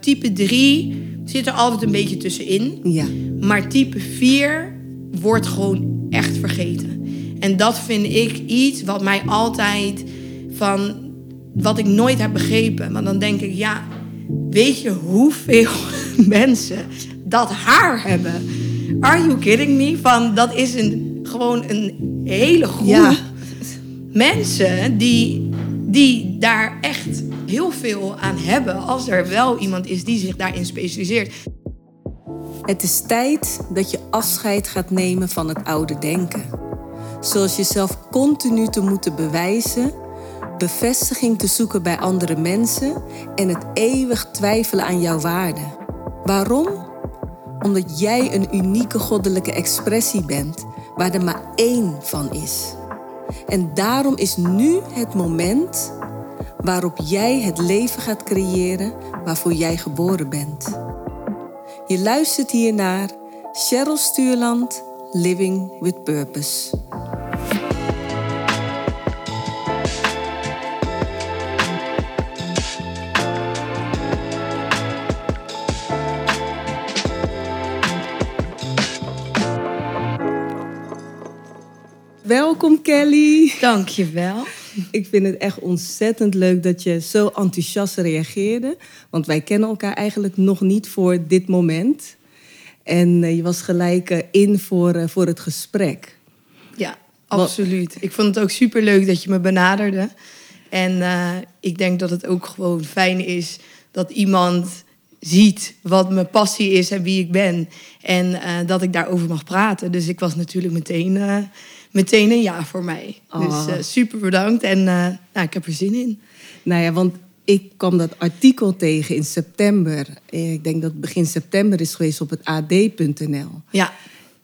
Type 3 zit er altijd een beetje tussenin. Ja. Maar type 4 wordt gewoon echt vergeten. En dat vind ik iets wat mij altijd van. wat ik nooit heb begrepen. Want dan denk ik, ja, weet je hoeveel mensen dat haar hebben? Are you kidding me? Van dat is een, gewoon een hele groep Ja. mensen die, die daar echt heel veel aan hebben. Als er wel iemand is die zich daarin specialiseert. Het is tijd dat je afscheid gaat nemen van het oude denken. Zoals jezelf continu te moeten bewijzen, bevestiging te zoeken bij andere mensen en het eeuwig twijfelen aan jouw waarde. Waarom? Omdat jij een unieke goddelijke expressie bent waar er maar één van is. En daarom is nu het moment waarop jij het leven gaat creëren waarvoor jij geboren bent. Je luistert hier naar Cheryl Stuurland, Living with Purpose. Welkom Kelly. Dankjewel. Ik vind het echt ontzettend leuk dat je zo enthousiast reageerde. Want wij kennen elkaar eigenlijk nog niet voor dit moment. En eh, je was gelijk eh, in voor, eh, voor het gesprek. Ja, absoluut. Ik vond het ook super leuk dat je me benaderde. En ik denk dat het ook gewoon fijn is dat iemand ziet wat mijn passie is en wie ik ben. En dat ik daarover mag praten. Dus ik was natuurlijk meteen, meteen een ja voor mij. Oh. Dus eh, super bedankt en eh, nou, ik heb er zin in. Nou ja, want ik kwam dat artikel tegen in september. Eh, Ik denk dat het begin september is geweest op het ad.nl. Ja,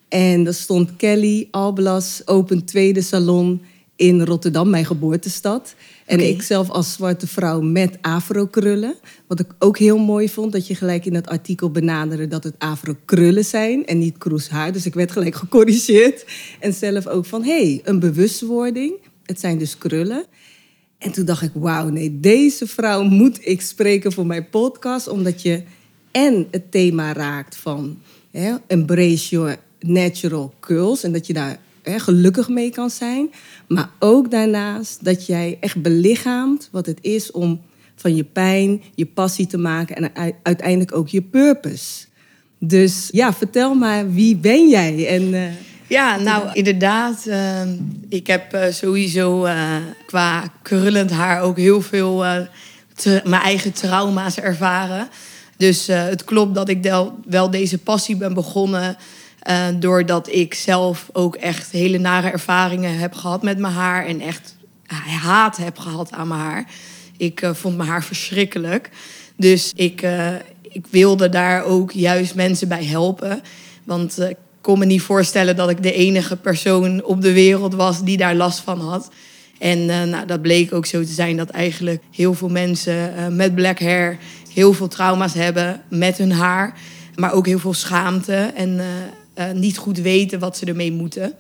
En daar stond Kelly Alblas open tweede salon in Rotterdam, mijn geboortestad. En ik zelf als zwarte vrouw met afro-krullen. Wat ik ook heel mooi vond, dat je gelijk in het artikel benaderde dat het afro-krullen zijn en niet kroeshaar. Dus ik werd gelijk gecorrigeerd. En zelf ook van, hé, hey, een bewustwording. Het zijn dus krullen. En toen dacht ik, wauw, nee, deze vrouw moet ik spreken voor mijn podcast. Omdat je en het thema raakt van hè, embrace your natural curls. En dat je daar hè, gelukkig mee kan zijn. Maar ook daarnaast dat jij echt belichaamt wat het is om van je pijn je passie te maken. En uiteindelijk ook je purpose. Dus ja, vertel maar, wie ben jij? En, eh, Ja, nou inderdaad. eh, ik heb eh, sowieso eh, qua krullend haar ook heel veel mijn eigen trauma's ervaren. Dus het klopt dat ik wel deze passie ben begonnen. Eh, doordat ik zelf ook echt hele nare ervaringen heb gehad met mijn haar. En echt haat heb gehad aan mijn haar. Ik eh, vond mijn haar verschrikkelijk. Dus ik, eh, ik wilde daar ook juist mensen bij helpen. Want eh, ik kon me niet voorstellen dat ik de enige persoon op de wereld was die daar last van had. En eh, nou, dat bleek ook zo te zijn dat eigenlijk heel veel mensen eh, met black hair heel veel trauma's hebben met hun haar. Maar ook heel veel schaamte en eh, niet goed weten wat ze ermee moeten.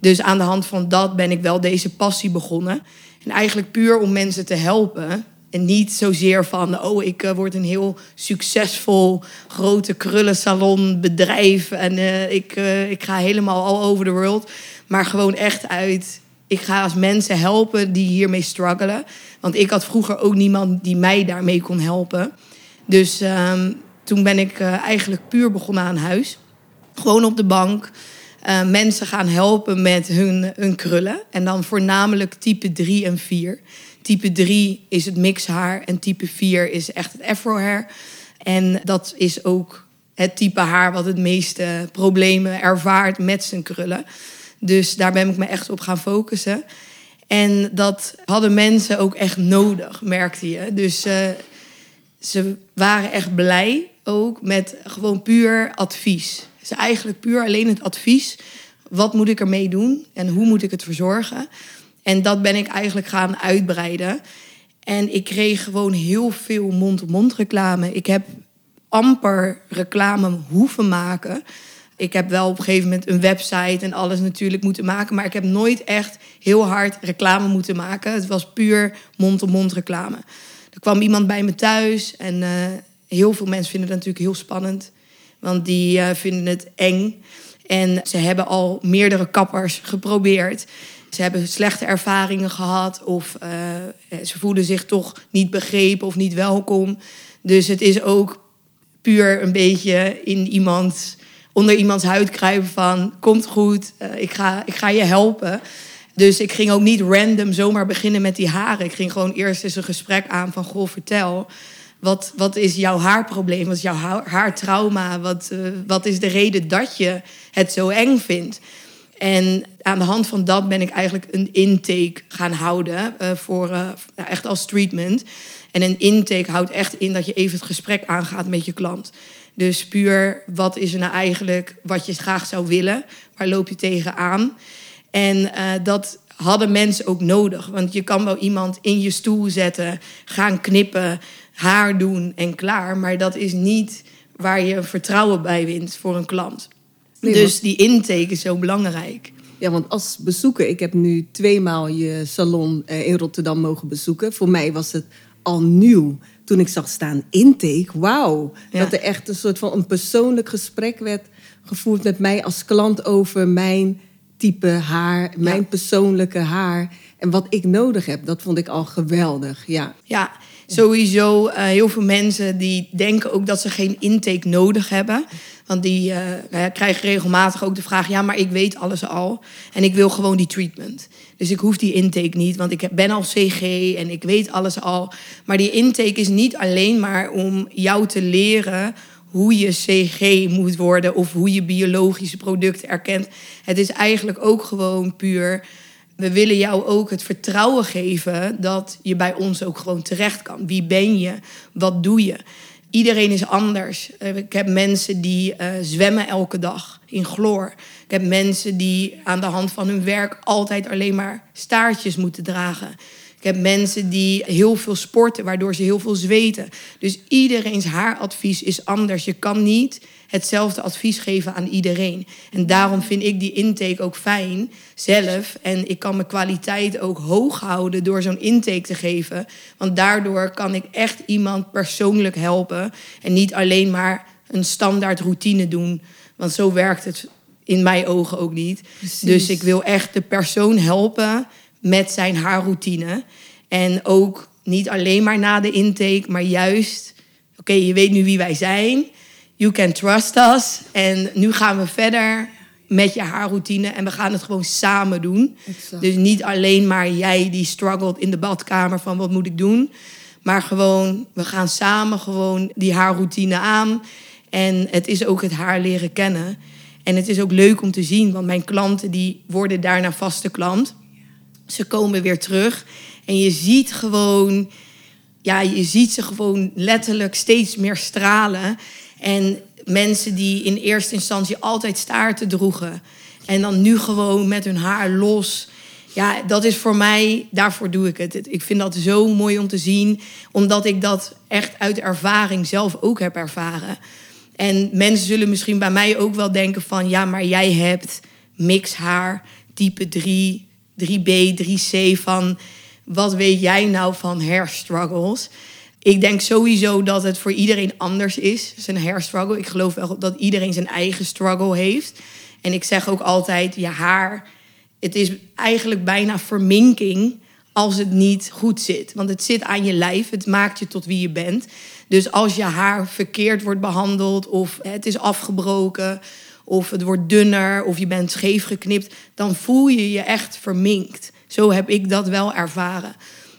Dus aan de hand van dat ben ik wel deze passie begonnen. En eigenlijk puur om mensen te helpen. En niet zozeer van, oh, ik eh, word een heel succesvol grote krullensalon bedrijf. En eh, ik, ik ga helemaal all over the world. Maar gewoon echt uit, ik ga als mensen helpen die hiermee struggelen. Want ik had vroeger ook niemand die mij daarmee kon helpen. Dus ehm, toen ben ik eigenlijk puur begonnen aan huis. Gewoon op de bank. eh, mensen gaan helpen met hun, hun krullen. En dan voornamelijk type 3 en 4. Type 3 is het mixhaar en type 4 is echt het afro-hair. En dat is ook het type haar wat het meeste problemen ervaart met zijn krullen. Dus daar ben ik me echt op gaan focussen. En dat hadden mensen ook echt nodig, merkte je. Dus eh, ze waren echt blij ook met gewoon puur advies. Dus eigenlijk puur alleen het advies. Wat moet ik ermee doen en hoe moet ik het verzorgen? En dat ben ik eigenlijk gaan uitbreiden. En ik kreeg gewoon heel veel mond-op-mond reclame. Ik heb amper reclame hoeven maken. Ik heb wel op een gegeven moment een website en alles natuurlijk moeten maken. Maar ik heb nooit echt heel hard reclame moeten maken. Het was puur mond-op-mond reclame. Er kwam iemand bij me thuis en eh, heel veel mensen vinden dat natuurlijk heel spannend. Want die eh, vinden het eng. En ze hebben al meerdere kappers geprobeerd. Ze hebben slechte ervaringen gehad of eh, ze voelen zich toch niet begrepen of niet welkom. Dus het is ook puur een beetje in iemand, onder iemands huid kruipen van... komt goed, uh, ik, ga, ik ga je helpen. Dus ik ging ook niet random zomaar beginnen met die haren. Ik ging gewoon eerst eens een gesprek aan van... goh, vertel, wat, wat is jouw haarprobleem? Wat is jouw haartrauma? Wat, uh, wat is de reden dat je het zo eng vindt? En aan de hand van dat ben ik eigenlijk een intake gaan houden uh, voor uh, echt als treatment. En een intake houdt echt in dat je even het gesprek aangaat met je klant. Dus puur, wat is er nou eigenlijk wat je graag zou willen? Waar loop je tegenaan? En dat hadden mensen ook nodig. Want je kan wel iemand in je stoel zetten, gaan knippen, haar doen en klaar. Maar dat is niet waar je vertrouwen bij wint voor een klant. Nee, dus die intake is zo belangrijk. Ja, want als bezoeker, ik heb nu tweemaal je salon in Rotterdam mogen bezoeken. Voor mij was het al nieuw toen ik zag staan intake. Wauw, dat er echt een soort van een persoonlijk gesprek werd gevoerd met mij als klant over mijn type haar, mijn persoonlijke haar en wat ik nodig heb. Dat vond ik al geweldig. Ja, ja sowieso uh, heel veel mensen die denken ook dat ze geen intake nodig hebben. Want die uh, krijgen regelmatig ook de vraag: ja, maar ik weet alles al en ik wil gewoon die treatment. Dus ik hoef die intake niet, want ik ben al CG en ik weet alles al. Maar die intake is niet alleen maar om jou te leren hoe je CG moet worden of hoe je biologische producten erkent. Het is eigenlijk ook gewoon puur. We willen jou ook het vertrouwen geven dat je bij ons ook gewoon terecht kan. Wie ben je? Wat doe je? Iedereen is anders. Eh, ik heb mensen die uh, zwemmen elke dag in chloor. Ik heb mensen die aan de hand van hun werk altijd alleen maar staartjes moeten dragen. Ik heb mensen die heel veel sporten, waardoor ze heel veel zweten. Dus iedereen's haaradvies is anders. Je kan niet hetzelfde advies geven aan iedereen. En daarom vind ik die intake ook fijn zelf. En ik kan mijn kwaliteit ook hoog houden door zo'n intake te geven. Want daardoor kan ik echt iemand persoonlijk helpen. En niet alleen maar een standaard routine doen. Want zo werkt het in mijn ogen ook niet. Dus ik wil echt de persoon helpen met zijn haarroutine. En ook niet alleen maar na de intake, maar juist, oké, je weet nu wie wij zijn. You can trust us. En nu gaan we verder met je haarroutine en we gaan het gewoon samen doen. Dus niet alleen maar jij die struggelt in de badkamer van wat moet ik doen. Maar gewoon, we gaan samen gewoon die haarroutine aan. En het is ook het haar leren kennen. En het is ook leuk om te zien, want mijn klanten die worden daarna vaste klant. Ze komen weer terug en je ziet gewoon, ja, je ziet ze gewoon letterlijk steeds meer stralen. En mensen die in eerste instantie altijd staarten droegen en dan nu gewoon met hun haar los. Ja, dat is voor mij, daarvoor doe ik het. Ik vind dat zo mooi om te zien, omdat ik dat echt uit ervaring zelf ook heb ervaren. En mensen zullen misschien bij mij ook wel denken van... ja, maar jij hebt mixhaar, type 3, 3B, 3C... van wat weet jij nou van hair struggles? Ik denk sowieso dat het voor iedereen anders is, zijn hair struggle. Ik geloof wel dat iedereen zijn eigen struggle heeft. En ik zeg ook altijd, je haar... het is eigenlijk bijna verminking als het niet goed zit. Want het zit aan je lijf, het maakt je tot wie je bent... Dus als je haar verkeerd wordt behandeld of het is afgebroken of het wordt dunner of je bent scheef geknipt, dan voel je je echt verminkt. Zo heb ik dat wel ervaren.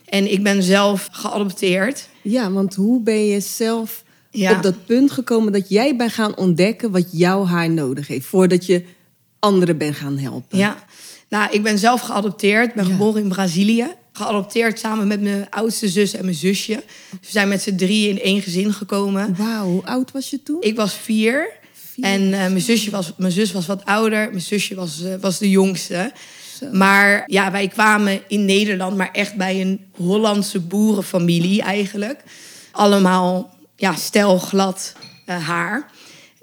En ik ben zelf geadopteerd. Ja, want hoe ben je zelf op dat punt gekomen dat jij bent gaan ontdekken wat jouw haar nodig heeft voordat je anderen bent gaan helpen? Ja, nou, ik ben zelf geadopteerd, ben geboren in Brazilië geadopteerd samen met mijn oudste zus en mijn zusje. Dus we zijn met z'n drieën in één gezin gekomen. Wauw, hoe oud was je toen? Ik was vier. En uh, mijn, zusje was, mijn zus was wat ouder. Mijn zusje was, uh, was de jongste. Zo. Maar ja, wij kwamen in Nederland, maar echt bij een Hollandse boerenfamilie eigenlijk. Allemaal ja, stelglad uh, haar.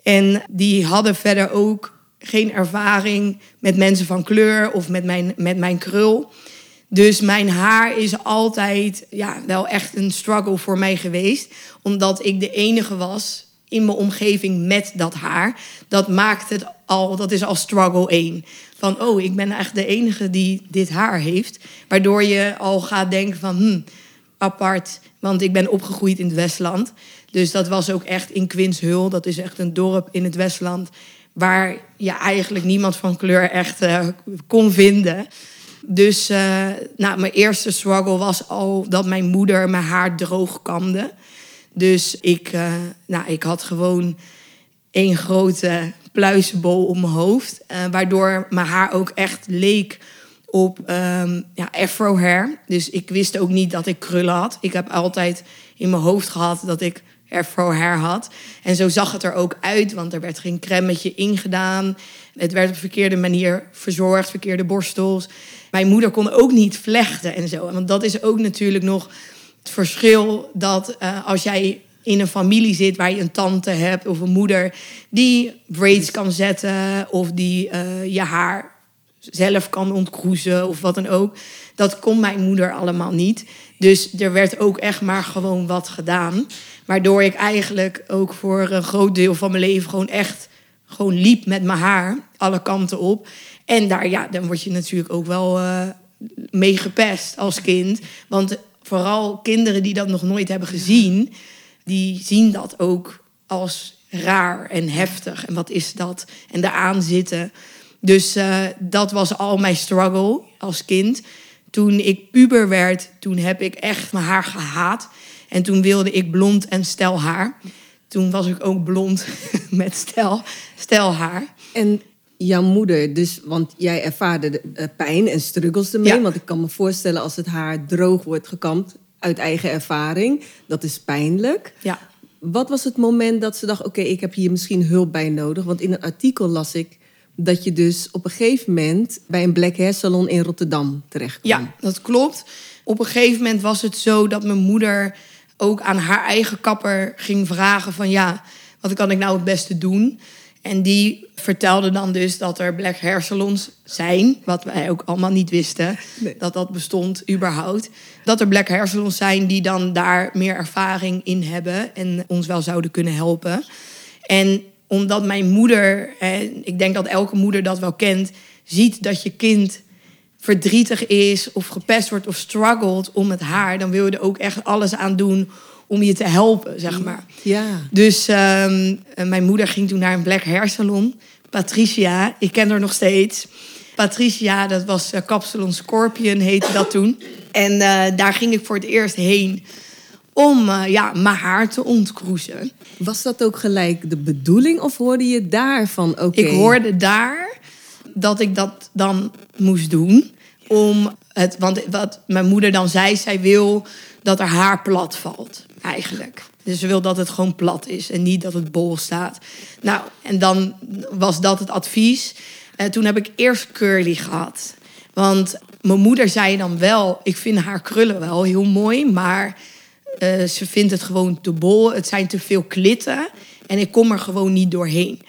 En die hadden verder ook geen ervaring met mensen van kleur of met mijn, met mijn krul. Dus mijn haar is altijd ja, wel echt een struggle voor mij geweest. Omdat ik de enige was in mijn omgeving met dat haar. Dat maakt het al, dat is al struggle 1. Van, oh, ik ben echt de enige die dit haar heeft. Waardoor je al gaat denken van, hm, apart. Want ik ben opgegroeid in het Westland. Dus dat was ook echt in Quinshul. Dat is echt een dorp in het Westland. Waar je eigenlijk niemand van kleur echt uh, kon vinden. Dus uh, nou, mijn eerste struggle was al dat mijn moeder mijn haar droog kamde. Dus ik, uh, nou, ik had gewoon één grote pluizenbol op mijn hoofd. Uh, waardoor mijn haar ook echt leek op um, ja, afro hair. Dus ik wist ook niet dat ik krullen had. Ik heb altijd in mijn hoofd gehad dat ik afro hair had. En zo zag het er ook uit, want er werd geen cremmetje ingedaan. Het werd op verkeerde manier verzorgd, verkeerde borstels. Mijn moeder kon ook niet vlechten en zo. Want dat is ook natuurlijk nog het verschil dat uh, als jij in een familie zit waar je een tante hebt of een moeder die braids kan zetten of die uh, je haar zelf kan ontkroezen of wat dan ook. Dat kon mijn moeder allemaal niet. Dus er werd ook echt maar gewoon wat gedaan. Waardoor ik eigenlijk ook voor een groot deel van mijn leven gewoon echt gewoon liep met mijn haar alle kanten op. En daar, ja, dan word je natuurlijk ook wel uh, mee gepest als kind. Want vooral kinderen die dat nog nooit hebben gezien, die zien dat ook als raar en heftig. En wat is dat? En daaraan zitten. Dus uh, dat was al mijn struggle als kind. Toen ik puber werd, toen heb ik echt mijn haar gehaat. En toen wilde ik blond en stel haar. Toen was ik ook blond met stel, stel haar. En jouw moeder, dus, want jij ervaarde de, uh, pijn en struggles ermee. Ja. Want ik kan me voorstellen als het haar droog wordt gekamd uit eigen ervaring. Dat is pijnlijk. Ja. Wat was het moment dat ze dacht, oké, okay, ik heb hier misschien hulp bij nodig? Want in een artikel las ik dat je dus op een gegeven moment bij een black hair salon in Rotterdam terecht kwam. Ja, dat klopt. Op een gegeven moment was het zo dat mijn moeder ook aan haar eigen kapper ging vragen van ja, wat kan ik nou het beste doen? En die vertelde dan dus dat er black hair salons zijn, wat wij ook allemaal niet wisten, nee. dat dat bestond überhaupt. Dat er black hair salons zijn die dan daar meer ervaring in hebben en ons wel zouden kunnen helpen. En omdat mijn moeder, en ik denk dat elke moeder dat wel kent, ziet dat je kind verdrietig is of gepest wordt of struggelt om het haar, dan wil je er ook echt alles aan doen om je te helpen, zeg maar. Ja. Dus um, mijn moeder ging toen naar een black hair salon. Patricia, ik ken haar nog steeds. Patricia, dat was uh, Kapsalon Scorpion, heette dat toen. En uh, daar ging ik voor het eerst heen om uh, ja, mijn haar te ontkroezen. Was dat ook gelijk de bedoeling of hoorde je daarvan? Oké. Okay. Ik hoorde daar dat ik dat dan moest doen. Om het, want wat mijn moeder dan zei, zij wil dat haar haar plat valt, eigenlijk. Dus ze wil dat het gewoon plat is en niet dat het bol staat. Nou, en dan was dat het advies. En toen heb ik eerst curly gehad. Want mijn moeder zei dan wel, ik vind haar krullen wel heel mooi, maar uh, ze vindt het gewoon te bol. Het zijn te veel klitten en ik kom er gewoon niet doorheen.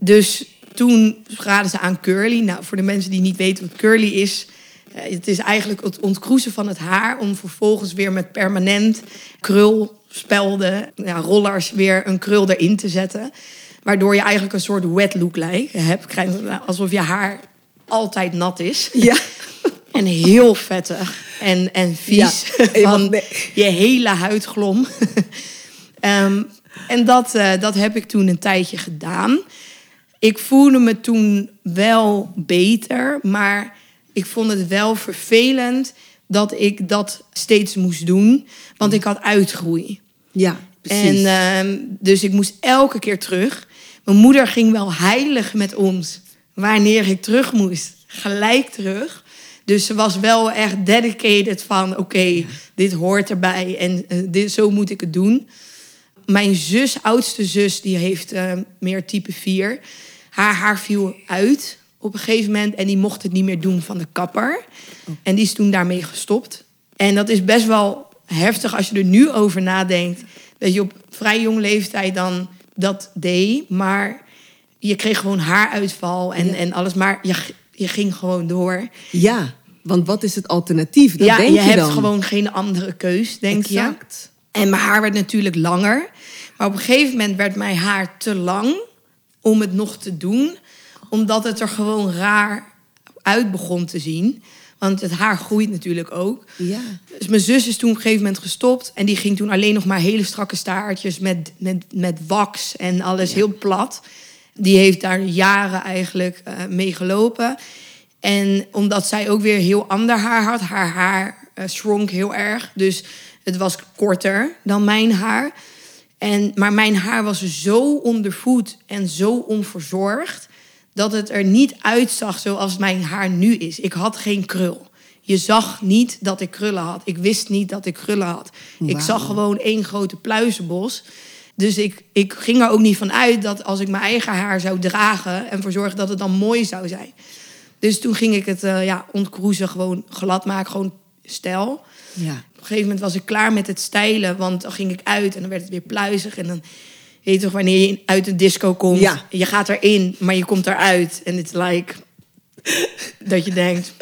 Dus toen raden ze aan curly. Nou, voor de mensen die niet weten wat curly is, het is eigenlijk het ontkroezen van het haar om vervolgens weer met permanent krulspelden, ja, rollers, weer een krul erin te zetten. Waardoor je eigenlijk een soort wet look lijkt, hebt. Alsof je haar altijd nat is. Ja. En heel vettig en, en vies. Ja, van je hele huid glom. um, en dat, uh, dat heb ik toen een tijdje gedaan. Ik voelde me toen wel beter, maar ik vond het wel vervelend dat ik dat steeds moest doen. Want ik had uitgroei. Ja, precies. En uh, dus ik moest elke keer terug. Mijn moeder ging wel heilig met ons. Wanneer ik terug moest. Gelijk terug. Dus ze was wel echt dedicated van... oké, okay, ja. dit hoort erbij en uh, dit, zo moet ik het doen. Mijn zus, oudste zus, die heeft uh, meer type 4. Haar haar viel uit op een gegeven moment. En die mocht het niet meer doen van de kapper. Oh. En die is toen daarmee gestopt. En dat is best wel heftig als je er nu over nadenkt. Dat je op vrij jonge leeftijd dan dat deed. Maar je kreeg gewoon haaruitval en, ja. en alles. Maar je, je ging gewoon door. Ja. Want wat is het alternatief? Dat ja, denk je, je, hebt dan. gewoon geen andere keus, denk je. Exact. En mijn haar werd natuurlijk langer. Maar op een gegeven moment werd mijn haar te lang om het nog te doen. Omdat het er gewoon raar uit begon te zien. Want het haar groeit natuurlijk ook. Ja. Dus mijn zus is toen op een gegeven moment gestopt. En die ging toen alleen nog maar hele strakke staartjes met, met, met wax en alles heel plat. Die heeft daar jaren eigenlijk eh, mee gelopen. En omdat zij ook weer heel ander haar had, haar haar eh, shronk heel erg. Dus het was korter dan mijn haar. En, maar mijn haar was zo ondervoed en zo onverzorgd dat het er niet uitzag zoals mijn haar nu is. Ik had geen krul. Je zag niet dat ik krullen had. Ik wist niet dat ik krullen had. Ik zag gewoon één grote pluizenbos. Dus ik, ik ging er ook niet van uit dat als ik mijn eigen haar zou dragen... en voor zorgen dat het dan mooi zou zijn. Dus toen ging ik het eh ja, ontkroezen, gewoon glad maken, gewoon stijl. Ja. Op een gegeven moment was ik klaar met het stijlen, want dan ging ik uit en dan werd het weer pluizig. En dan weet je toch wanneer je uit een disco komt, Ja. je gaat erin, maar je komt eruit. En het is like dat je denkt,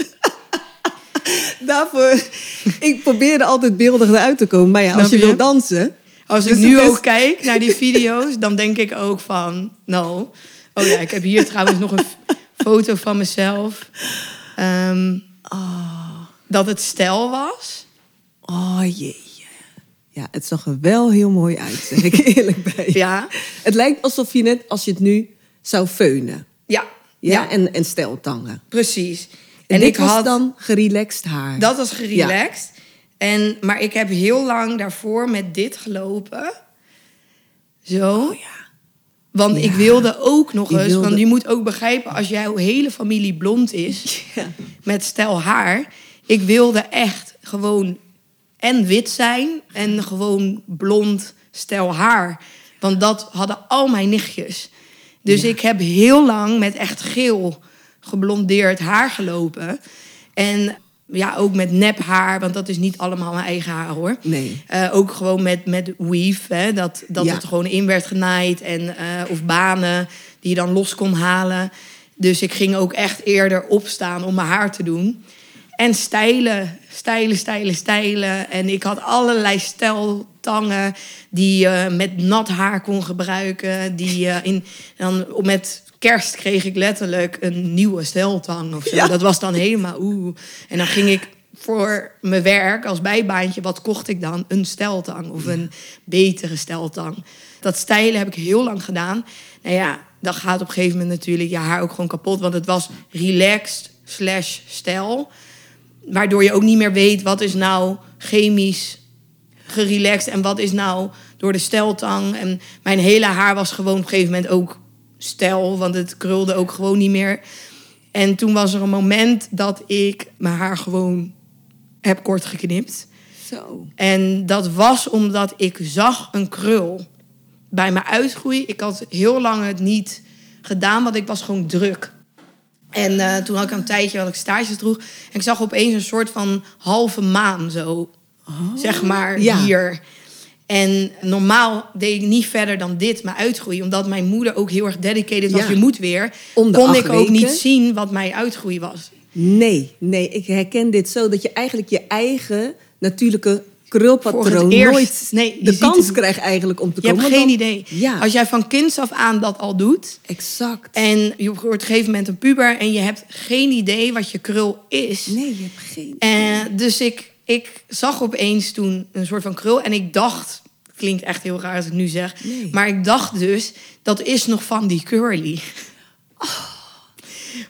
Daarvoor, ik probeerde altijd beeldig eruit te komen. Maar ja, als je wil dansen... als ik nu het ook kijk naar die video's, dan denk ik ook van, nou, oh ja, ik heb hier trouwens nog een foto van mezelf. Ehm, Dat het stijl was. Oh jee. Ja, het zag er wel heel mooi uit, zeg ik eerlijk bij. Ja, Het lijkt alsof je net als je het nu zou feunen. ja, Ja, ja, En, en steltangen. precies. En, ik was had dan gerelaxed haar. Dat was gerelaxed. En, maar ik heb heel lang daarvoor met dit gelopen. Zo. Oh ja. Want Ja. ik wilde ook nog Je eens... wilde- Want je moet ook begrijpen, als jouw hele familie blond is... Ja. met stel haar... Ik wilde echt gewoon en wit zijn... en gewoon blond stel haar. Want dat hadden al mijn nichtjes. Dus ik heb heel lang met echt geel geblondeerd haar gelopen. En ja, ook met nep haar, want dat is niet allemaal mijn eigen haar hoor. Nee. Eh, ook gewoon met, met weave, hè, dat, dat Ja. het gewoon in werd genaaid. En, eh, of banen die je dan los kon halen. Dus ik ging ook echt eerder opstaan om mijn haar te doen. En stijlen, stijlen, stijlen, stijlen. En ik had allerlei steltangen die je met nat haar kon gebruiken. Die je in, dan met kerst kreeg ik letterlijk een nieuwe steltang of zo. Ja. Dat was dan helemaal oeh. En dan ging ik voor mijn werk als bijbaantje, wat kocht ik dan? Een steltang of een betere steltang. Dat stijlen heb ik heel lang gedaan. Nou ja, dan gaat op een gegeven moment natuurlijk je haar ook gewoon kapot. Want het was relaxed slash stijl. Waardoor je ook niet meer weet wat is nou chemisch gerelaxed en wat is nou door de steltang. En mijn hele haar was gewoon op een gegeven moment ook stijl, want het krulde ook gewoon niet meer. En toen was er een moment dat ik mijn haar gewoon heb kort geknipt. Zo. En dat was omdat ik zag een krul bij mijn uitgroei. Ik had heel lang het niet gedaan, want ik was gewoon druk. En eh, toen had ik een tijdje dat ik stages droeg. En ik zag opeens een soort van halve maan zo, zeg maar, Oh, ja. hier. En normaal deed ik niet verder dan dit, mijn uitgroei. Omdat mijn moeder ook heel erg dedicated was. Ja. Je moet weer. Om kon ik ook niet zien wat mijn uitgroei was. Nee, nee, ik herken dit zo dat je eigenlijk je eigen natuurlijke krulpatroon nooit nee, je de kans krijgt eigenlijk om te Je komen. hebt want geen dan- idee. Ja, Als jij van kinds af aan dat al doet... exact. En je wordt op een gegeven moment een puber en je hebt geen idee wat je krul is. Nee, je hebt geen. En dus ik, ik zag opeens toen een soort van krul en ik dacht, klinkt echt heel raar als ik nu zeg, Nee. maar ik dacht dus dat is nog van die curly.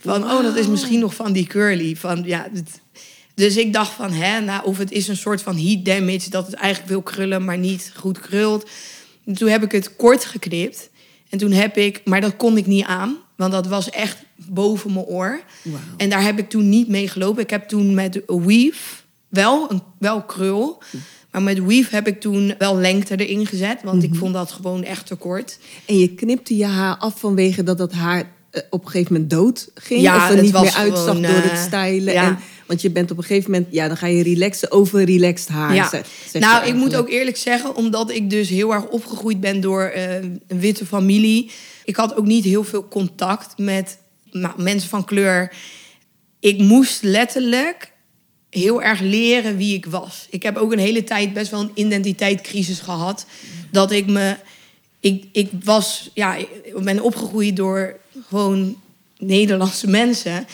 Van oh, dat is misschien nog van die curly. Van ja, het- dus ik dacht van hè, nou, of het is een soort van heat damage dat het eigenlijk wil krullen, maar niet goed krult. En toen heb ik het kort geknipt. En toen heb ik, maar dat kon ik niet aan, want dat was echt boven mijn oor. En daar heb ik toen niet mee gelopen. Ik heb toen met weave wel, een, wel krul. Maar met weave heb ik toen wel lengte erin gezet. Want Mhm. ik vond dat gewoon echt te kort. En je knipte je haar af vanwege dat dat haar op een gegeven moment dood ging? Ja, of er niet meer uitzag gewoon, door het eh, stylen? ja. En, want je bent op een gegeven moment, ja, dan ga je relaxen over relaxed haar. ja. zeg- zeg je nou, ik moet ook eerlijk zeggen, omdat ik dus heel erg opgegroeid ben door eh, een witte familie. Ik had ook niet heel veel contact met nou, mensen van kleur. Ik moest letterlijk heel erg leren wie ik was. Ik heb ook een hele tijd best wel een identiteitscrisis gehad. Dat ik me. Ik, ik was. Ja, ik ben opgegroeid door gewoon Nederlandse mensen.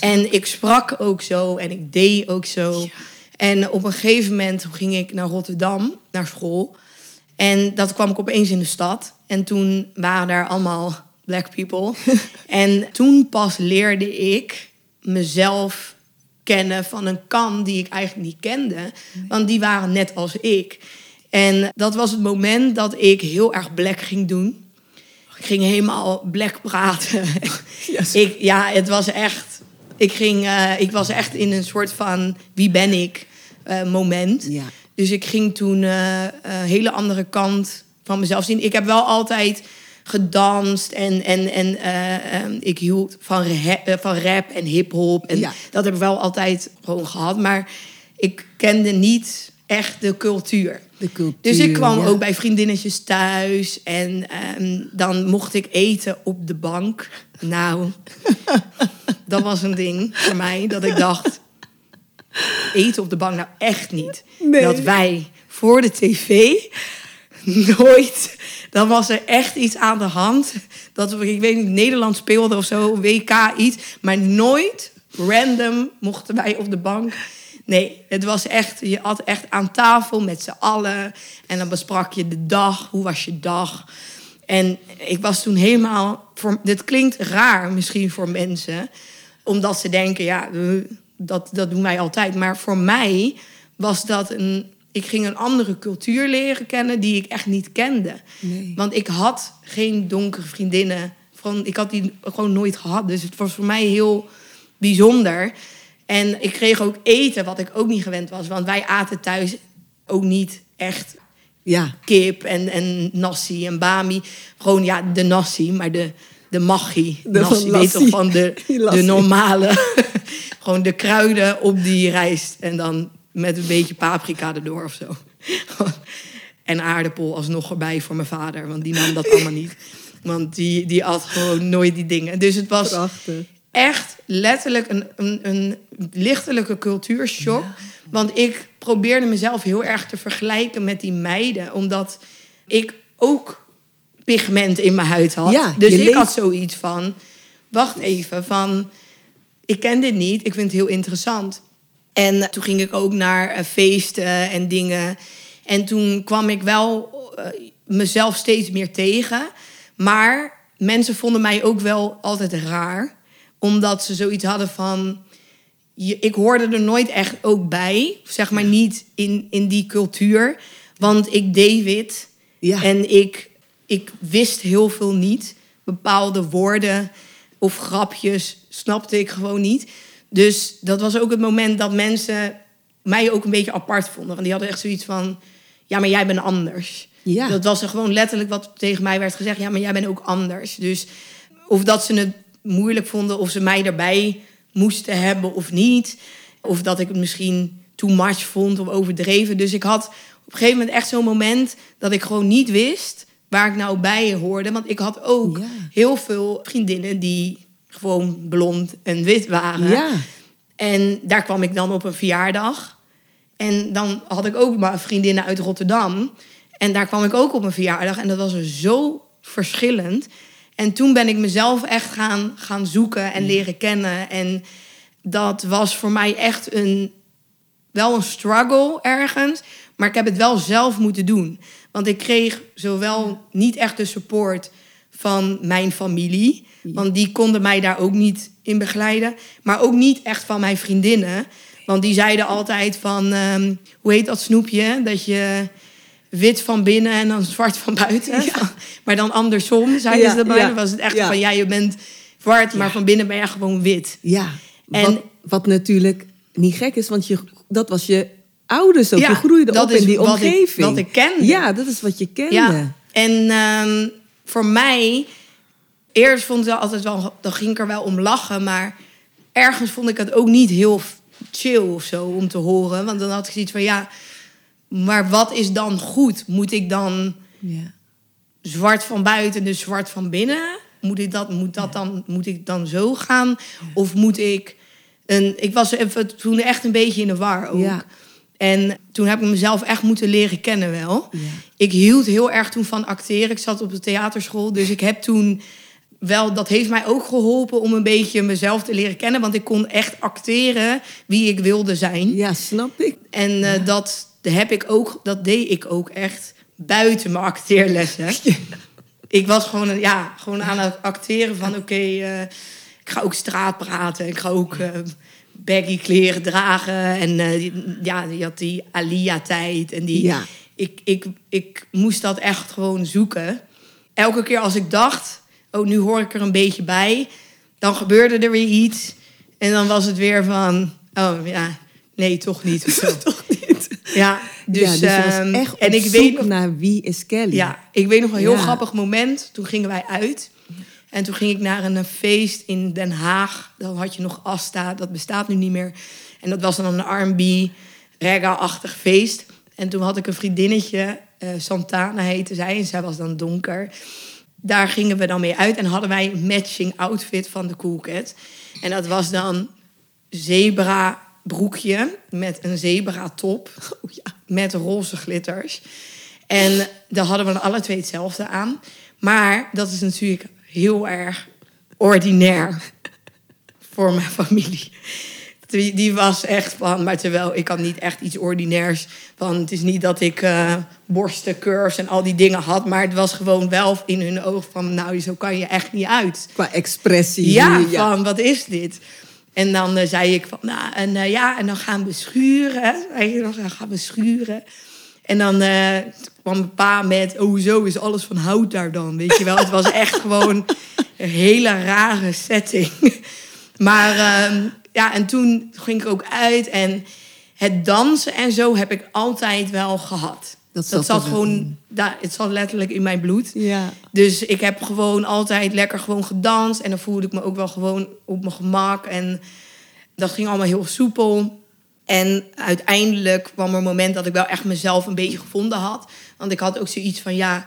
En ik sprak ook zo en ik deed ook zo. En op een gegeven moment ging ik naar Rotterdam, naar school. En dat kwam ik opeens in de stad. En toen waren daar allemaal black people. en toen pas leerde ik mezelf kennen van een kant die ik eigenlijk niet kende. Want die waren net als ik. En dat was het moment dat ik heel erg black ging doen. Ik ging helemaal black praten. Yes. ik, ja, het was echt. Ik, ging, eh, ik was echt in een soort van wie ben ik eh, moment. Ja. Dus ik ging toen eh, een hele andere kant van mezelf zien. Ik heb wel altijd gedanst en, en, en eh, eh, ik hield van, ra- eh, van rap en hip-hop. En Ja. dat heb ik wel altijd gewoon gehad. Maar ik kende niet echt de cultuur. De cultuur. Dus ik kwam ja. ook bij vriendinnetjes thuis en ehm, dan mocht ik eten op de bank. Nou, dat was een ding voor mij dat ik dacht: eten op de bank, nou echt niet. Nee. Dat wij voor de tv nooit. Dan was er echt iets aan de hand. Dat we, ik weet niet, Nederland speelde of zo, WK iets. Maar nooit random mochten wij op de bank. Nee, het was echt, je had echt aan tafel met z'n allen. En dan besprak je de dag. Hoe was je dag? En ik was toen helemaal. Voor, dit klinkt raar misschien voor mensen, omdat ze denken, ja, eh, dat, dat doen wij altijd. Maar voor mij was dat een. Ik ging een andere cultuur leren kennen die ik echt niet kende. Nee. Want ik had geen donkere vriendinnen. Van, ik had die gewoon nooit gehad. Dus het was voor mij heel bijzonder. En ik kreeg ook eten wat ik ook niet gewend was. Want wij aten thuis ook niet echt Ja. kip en, en nasi en bami. Gewoon ja, de nasi, maar de, de maggi. De nasi, weet toch van de, de normale. gewoon de kruiden op die rijst. En dan met een beetje paprika erdoor of zo. en aardappel alsnog erbij voor mijn vader. Want die nam dat allemaal niet. Want die, die at gewoon nooit die dingen. Dus het was Prachtig. Echt letterlijk een, een, een lichtelijke cultuurshock. Want ik probeerde mezelf heel erg te vergelijken met die meiden. Omdat ik ook pigment in mijn huid had. Ja, dus ik leeft- had zoiets van... Wacht even, van... Ik ken dit niet, ik vind het heel interessant. En toen ging ik ook naar eh, feesten en dingen. En toen kwam ik wel eh, mezelf steeds meer tegen. Maar mensen vonden mij ook wel altijd raar. Omdat ze zoiets hadden van... Je, ik hoorde er nooit echt ook bij. Zeg maar niet in, in die cultuur. Want ik deed. Ja. En ik, ik wist heel veel niet. Bepaalde woorden of grapjes snapte ik gewoon niet. Dus dat was ook het moment dat mensen mij ook een beetje apart vonden. Want die hadden echt zoiets van... Ja, maar jij bent anders. Ja. Dat was er gewoon letterlijk wat tegen mij werd gezegd. Ja, maar jij bent ook anders. Dus of dat ze het moeilijk vonden... of ze mij erbij moesten hebben of niet. Of dat ik het misschien too much vond of overdreven. Dus ik had op een gegeven moment echt zo'n moment... dat ik gewoon niet wist waar ik nou bij hoorde. Want ik had ook Ja. heel veel vriendinnen die gewoon blond en wit waren. Ja. En daar kwam ik dan op een verjaardag. En dan had ik ook maar vriendinnen uit Rotterdam. En daar kwam ik ook op een verjaardag. En dat was er zo verschillend. En toen ben ik mezelf echt gaan, gaan zoeken en leren kennen. En dat was voor mij echt een, wel een struggle ergens. Maar ik heb het wel zelf moeten doen. Want ik kreeg zowel niet echt de support van mijn familie. Want die konden mij daar ook niet in begeleiden. Maar ook niet echt van mijn vriendinnen. Want die zeiden altijd van... ehm, hoe heet dat snoepje? Dat je wit van binnen en dan zwart van buiten. Maar dan andersom, zeiden Ja, ze erbij. ja, Dan was het echt ja. van... Ja, je bent zwart, maar van binnen ben je gewoon wit. Ja. En- wat, wat natuurlijk niet gek is, want je, dat was je ouders ook. Ja, je groeide dat op in die wat ik- omgeving. wat ik kende. Ja, dat is wat je kende. Ja. En ehm, voor mij, eerst vond ik altijd wel, dan ging ik er wel om lachen, maar ergens vond ik het ook niet heel chill of zo om te horen. Want dan had ik zoiets van, ja, maar wat is dan goed? Moet ik dan Ja. zwart van buiten, dus zwart van binnen? Moet ik dat, moet dat dan, moet ik dan zo gaan? Of moet ik een, ik was even, toen echt een beetje in de war ook. En toen heb ik mezelf echt moeten leren kennen wel. Ik hield heel erg toen van acteren. Ik zat op de theaterschool, dus ik heb toen wel, dat heeft mij ook geholpen om een beetje mezelf te leren kennen. Want ik kon echt acteren wie ik wilde zijn. Ja, snap ik. En eh, dat heb ik ook, dat deed ik ook echt buiten mijn acteerlessen. Ik was gewoon, een- ja, gewoon aan het acteren van oké, eh, ik ga ook straat praten. Ik ga ook eh, baggy kleren dragen. En eh, die- ja, je had die Alia-tijd. En die, Ja. ik, ik, ik moest dat echt gewoon zoeken. Elke keer als ik dacht, oh, nu hoor ik er een beetje bij. Dan gebeurde er weer iets. En dan was het weer van, oh ja, nee, toch niet. of zo. Ja, dus, ja, dus ehm, echt op en ik zoek weet nog, naar wie is Kelly. ja, ik weet nog een heel Ja. grappig moment. Toen gingen wij uit. En toen ging ik naar een feest in Den Haag. Dan had je nog Asta, dat bestaat nu niet meer. En dat was dan een R&B, reggae-achtig feest. En toen had ik een vriendinnetje, eh, Santana heette zij. En zij was dan donker. Daar gingen we dan mee uit. En hadden wij een matching outfit van de Cool Cat. En dat was dan zebra broekje met een zebra top. Oh, ja. Met roze glitters. En daar hadden we alle twee hetzelfde aan. Maar dat is natuurlijk heel erg ordinair voor mijn familie. Die, die was echt van, maar terwijl ik had niet echt iets ordinairs. Van, het is niet dat ik eh borsten, curves en al die dingen had. Maar het was gewoon wel in hun oog van, nou, zo kan je echt niet uit. Qua expressie. Ja, ja. van wat is dit? En dan eh, zei ik van, nou, en eh, ja, en dan gaan we schuren. Nog, dan gaan we schuren. En dan eh, kwam mijn pa met, oh, zo is alles van hout daar dan, weet je wel. Het was echt gewoon een hele rare setting. Maar ehm, ja, en toen ging ik ook uit en het dansen en zo heb ik altijd wel gehad. Dat Dat, zat gewoon, daar, het zat letterlijk in mijn bloed. Ja. Dus ik heb gewoon altijd lekker gewoon gedanst. En dan voelde ik me ook wel gewoon op mijn gemak. En dat ging allemaal heel soepel. En uiteindelijk kwam er een moment dat ik wel echt mezelf een beetje gevonden had. Want ik had ook zoiets van, ja,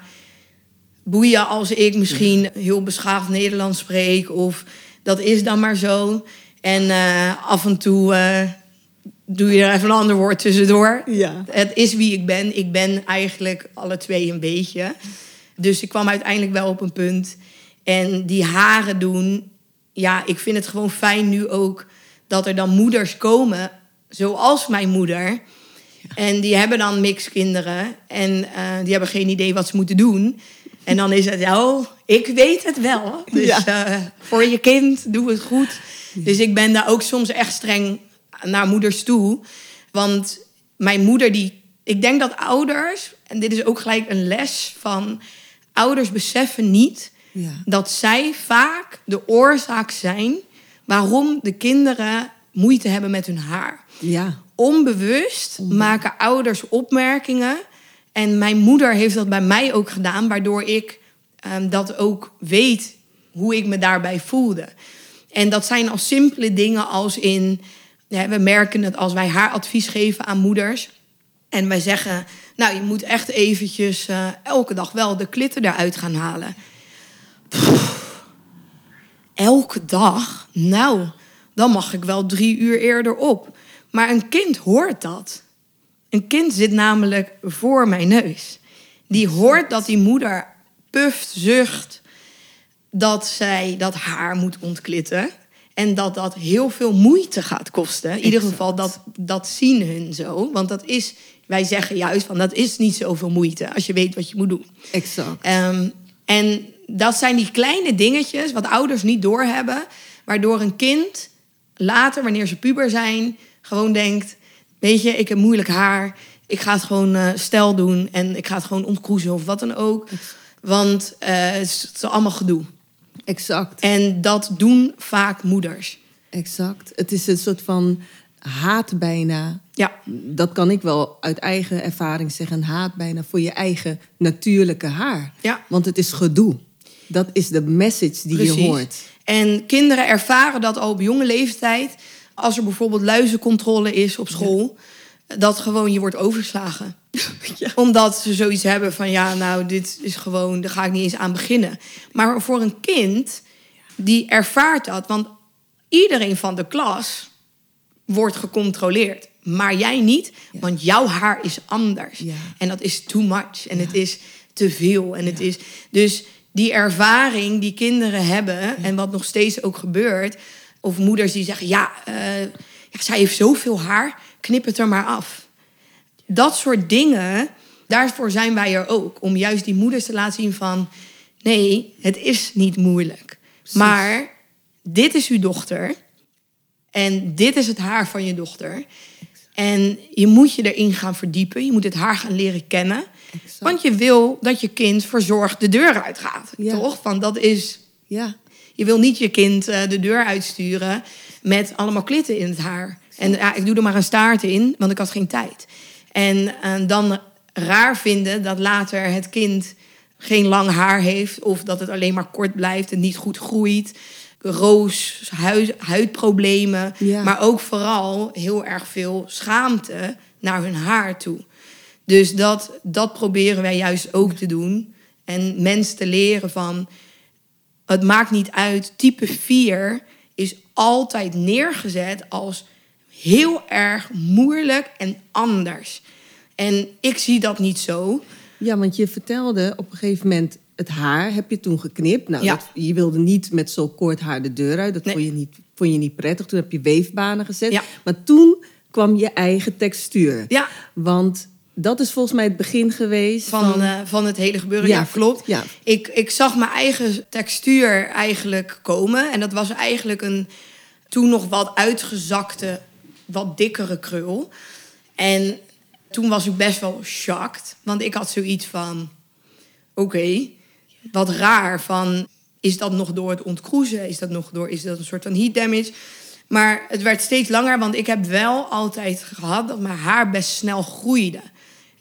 boeien als ik misschien heel beschaafd Nederlands spreek. Of dat is dan maar zo. En eh, af en toe eh, doe je er even een ander woord tussendoor. Ja. Het is wie ik ben. Ik ben eigenlijk alle twee een beetje. Dus ik kwam uiteindelijk wel op een punt. En die haren doen, ja, ik vind het gewoon fijn nu ook dat er dan moeders komen, zoals mijn moeder. En die hebben dan mixkinderen en eh, die hebben geen idee wat ze moeten doen. En dan is het, oh, ik weet het wel. Dus Ja. eh, voor je kind, doe het goed. Dus ik ben daar ook soms echt streng naar moeders toe. Want mijn moeder, die, ik denk dat ouders, en dit is ook gelijk een les van ouders beseffen niet Ja. dat zij vaak de oorzaak zijn waarom de kinderen moeite hebben met hun haar. Ja. Onbewust maken ouders opmerkingen. En mijn moeder heeft dat bij mij ook gedaan, waardoor ik ehm, dat ook weet hoe ik me daarbij voelde. En dat zijn al simpele dingen als in, ja, we merken het als wij haar advies geven aan moeders. En wij zeggen, nou je moet echt eventjes eh, elke dag wel de klitten eruit gaan halen. Elke dag? Nou, dan mag ik wel drie uur eerder op. Maar een kind hoort dat. Een kind zit namelijk voor mijn neus. Die hoort dat die moeder puft, zucht, dat zij dat haar moet ontklitten. En dat dat heel veel moeite gaat kosten. In ieder geval, dat, dat zien hun zo. Want dat is, wij zeggen juist van, dat is niet zoveel moeite als je weet wat je moet doen. Exact. Ehm, en dat zijn die kleine dingetjes wat ouders niet doorhebben, waardoor een kind later, wanneer ze puber zijn, gewoon denkt: Weet je, ik heb moeilijk haar, ik ga het gewoon eh stel doen en ik ga het gewoon ontkroezen of wat dan ook. Want eh, het is allemaal gedoe. Exact. En dat doen vaak moeders. Exact. Het is een soort van haat bijna. Ja, Dat kan ik wel uit eigen ervaring zeggen. Haat bijna voor je eigen natuurlijke haar. Ja. Want het is gedoe. Dat is de message die je hoort. En kinderen ervaren dat al op jonge leeftijd. Als er bijvoorbeeld luizencontrole is op school. Dat gewoon je wordt Omdat ze zoiets hebben van ja, nou, dit is gewoon, daar ga ik niet eens aan beginnen. Maar voor een kind, die ervaart dat. Want iedereen van de klas wordt gecontroleerd. Maar jij niet, want jouw haar is anders. Ja. En dat is too much. En het is te veel. En het is. Dus die ervaring die kinderen hebben, en wat nog steeds ook gebeurt, of moeders die zeggen: ja, eh, ja, zij heeft zoveel haar, knip het er maar af. Dat soort dingen, daarvoor zijn wij er ook. Om juist die moeders te laten zien van... nee, het is niet moeilijk. Maar dit is uw dochter. En dit is het haar van je dochter. En je moet je erin gaan verdiepen. Je moet het haar gaan leren kennen. Exact. Want je wil dat je kind verzorgd de deur uitgaat. Ja. Toch? Want dat is Ja, je wil niet je kind eh, de deur uitsturen met allemaal klitten in het haar. En ja, ik doe er maar een staart in, want ik had geen tijd. En eh, dan raar vinden dat later het kind geen lang haar heeft... of dat het alleen maar kort blijft en niet goed groeit. Roos, huid, huidproblemen. Ja. Maar ook vooral heel erg veel schaamte naar hun haar toe. Dus dat, dat proberen wij juist ook te doen. En mensen te leren van... Het maakt niet uit. Type 4 is altijd neergezet als heel erg moeilijk en anders. En ik zie dat niet zo. ja, want je vertelde op een gegeven moment... het haar heb je toen geknipt. Nou, Ja. dat- je wilde niet met zo kort haar de deur uit. Dat Nee. vond, je niet, vond je niet prettig. Toen heb je weefbanen gezet. Ja. Maar toen kwam je eigen textuur. Ja, Want dat is volgens mij het begin geweest van, eh, van het hele gebeuren. Ja, Ja, klopt. ja. Ik, ik zag mijn eigen textuur eigenlijk komen. En dat was eigenlijk een toen nog wat uitgezakte, wat dikkere krul. En toen was ik best wel shocked. Want ik had zoiets van... Oké, wat raar. Van, is dat nog door het ontkroezen? Is dat nog door... Is dat een soort van heat damage? Maar het werd steeds langer, want ik heb wel altijd gehad dat mijn haar best snel groeide.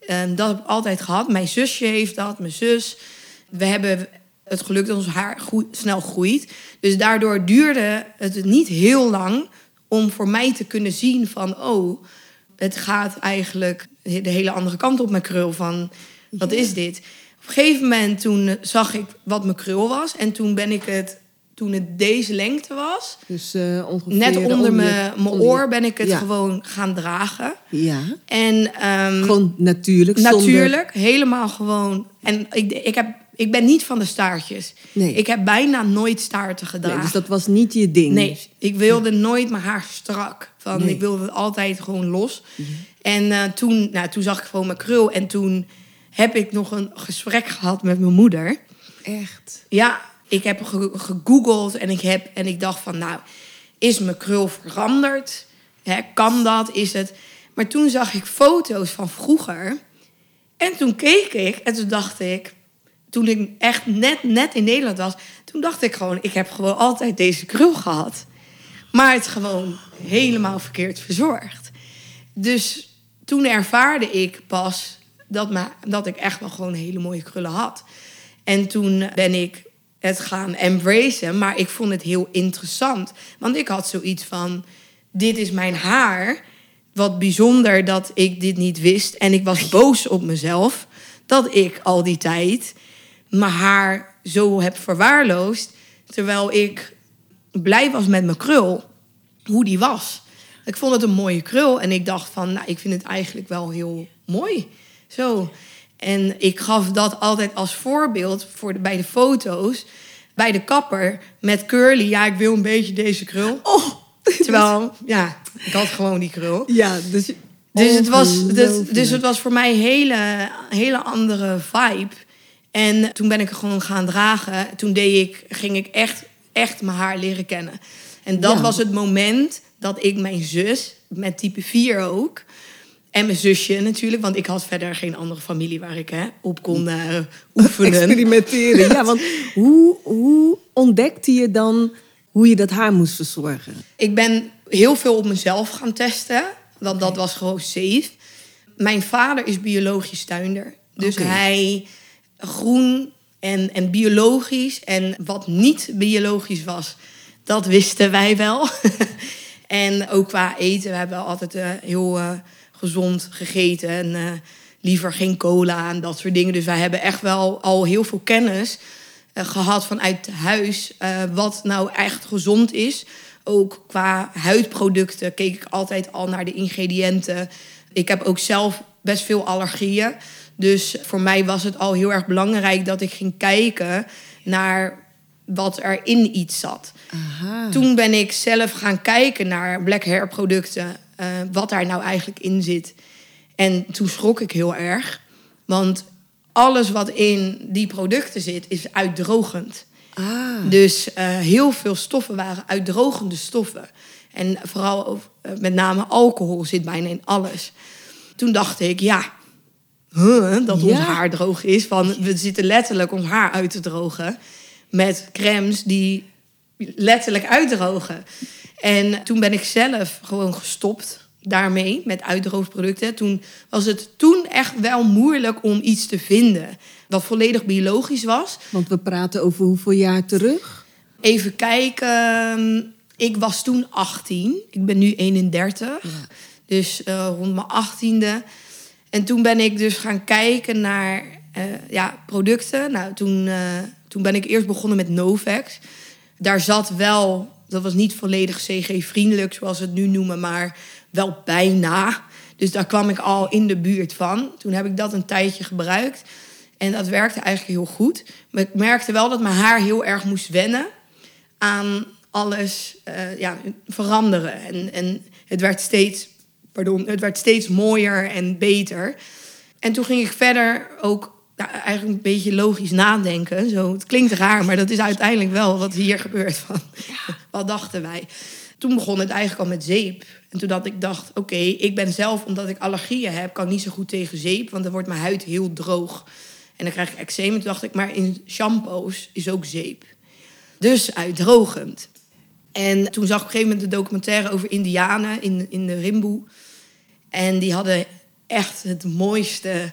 En dat heb ik altijd gehad. Mijn zusje heeft dat, mijn zus. We hebben het geluk dat ons haar groe- snel groeit. Dus daardoor duurde het niet heel lang om voor mij te kunnen zien van... oh, het gaat eigenlijk de hele andere kant op mijn krul van... wat is dit? Op een gegeven moment toen zag ik wat mijn krul was. En toen ben ik het, toen het deze lengte was... Dus eh, ongeveer... net onder mijn oor ben ik het Ja. gewoon gaan dragen. Ja, En ehm, gewoon natuurlijk. zonder- Natuurlijk, helemaal gewoon. En ik, ik, heb, ik ben niet van de staartjes. Nee. Ik heb bijna nooit staarten gedragen. Nee, dus dat was niet je ding. Nee, ik wilde nooit mijn haar strak. Van, Nee. Ik wilde het altijd gewoon los. En eh, toen, nou, toen zag ik gewoon mijn krul. En toen heb ik nog een gesprek gehad met mijn moeder. Echt. Ja, ik heb ge- gegoogeld en ik, heb, en ik dacht van, nou, is mijn krul veranderd? Kan dat? Is het... Maar toen zag ik foto's van vroeger. En toen keek ik en toen dacht ik... Toen ik echt net, net in Nederland was... Toen dacht ik gewoon, ik heb gewoon altijd deze krul gehad. Maar het gewoon helemaal verkeerd verzorgd. Dus toen ervaarde ik pas dat, dat ik echt wel gewoon hele mooie krullen had. En toen ben ik het gaan embracen, maar ik vond het heel interessant. Want ik had zoiets van, dit is mijn haar. Wat bijzonder dat ik dit niet wist. En ik was boos op mezelf dat ik al die tijd mijn haar zo heb verwaarloosd. Terwijl ik blij was met mijn krul, hoe die was. Ik vond het een mooie krul en ik dacht van, nou, ik vind het eigenlijk wel heel mooi. Zo. En ik gaf dat altijd als voorbeeld voor de, bij de foto's. Bij de kapper met curly. Ja, ik wil een beetje deze krul. Oh! Terwijl, ja, ik had gewoon die krul. Ja, dus... Dus het, was, dus, Ongelooflijk. dus het was voor mij een hele, hele andere vibe. En toen ben ik er gewoon gaan dragen. Toen deed ik, ging ik echt, echt mijn haar leren kennen. En dat Ja. was het moment dat ik mijn zus, met type 4 ook... en mijn zusje natuurlijk, want ik had verder geen andere familie waar ik hè, op kon eh, oefenen. Experimenteren. Ja, want hoe, hoe ontdekte je dan hoe je dat haar moest verzorgen? Ik ben heel veel op mezelf gaan testen. Want dat was gewoon safe. Mijn vader is biologisch tuinder. Dus hij groen en, en biologisch. En wat niet biologisch was, dat wisten wij wel. en ook qua eten. We hebben altijd eh, heel eh, gezond gegeten. En eh, liever geen cola en dat soort dingen. Dus wij hebben echt wel al heel veel kennis eh, gehad vanuit huis. wat nou echt gezond is. Ook qua huidproducten keek ik altijd al naar de ingrediënten. Ik heb ook zelf best veel allergieën. Dus voor mij was het al heel erg belangrijk dat ik ging kijken naar wat er in iets zat. Aha. Toen ben ik zelf gaan kijken naar black hair producten, eh, wat daar nou eigenlijk in zit. En toen schrok ik heel erg, want alles wat in die producten zit is uitdrogend. Ah. Dus eh, heel veel stoffen waren uitdrogende stoffen. En vooral eh, met name alcohol zit bijna in alles. Toen dacht ik, ja, huh, dat ons haar droog is. Van, we zitten letterlijk ons haar uit te drogen. Met crèmes die letterlijk uitdrogen. En toen ben ik zelf gewoon gestopt daarmee, met uitdroogproducten. Toen was het toen echt wel moeilijk om iets te vinden... wat volledig biologisch was. Want we praten over hoeveel jaar terug? Even kijken. Ik was toen 18. Ik ben nu 31. Dus eh, rond mijn 18e. En toen ben ik dus gaan kijken naar eh, ja, producten. Nou, toen, eh, toen ben ik eerst begonnen met Novex. Daar zat wel, dat was niet volledig CG-vriendelijk zoals ze het nu noemen, maar wel bijna. Dus daar kwam ik al in de buurt van. Toen heb ik dat een tijdje gebruikt. En dat werkte eigenlijk heel goed. Maar ik merkte wel dat mijn haar heel erg moest wennen aan alles eh, ja, veranderen. En, en het, werd steeds, pardon, het werd steeds mooier en beter. En toen ging ik verder ook eigenlijk een beetje logisch nadenken. Zo, het klinkt raar, maar dat is uiteindelijk wel wat hier gebeurt. Van, Wat dachten wij? Toen begon het eigenlijk al met zeep. En toen dat ik dacht, oké, ik ben zelf, omdat ik allergieën heb... kan niet zo goed tegen zeep, want dan wordt mijn huid heel droog. En dan krijg ik eczeem. En toen dacht ik, maar in shampoos is ook zeep. Dus uitdrogend. En toen zag ik op een gegeven moment de documentaire over Indianen in, in de Rimboe. En die hadden echt het mooiste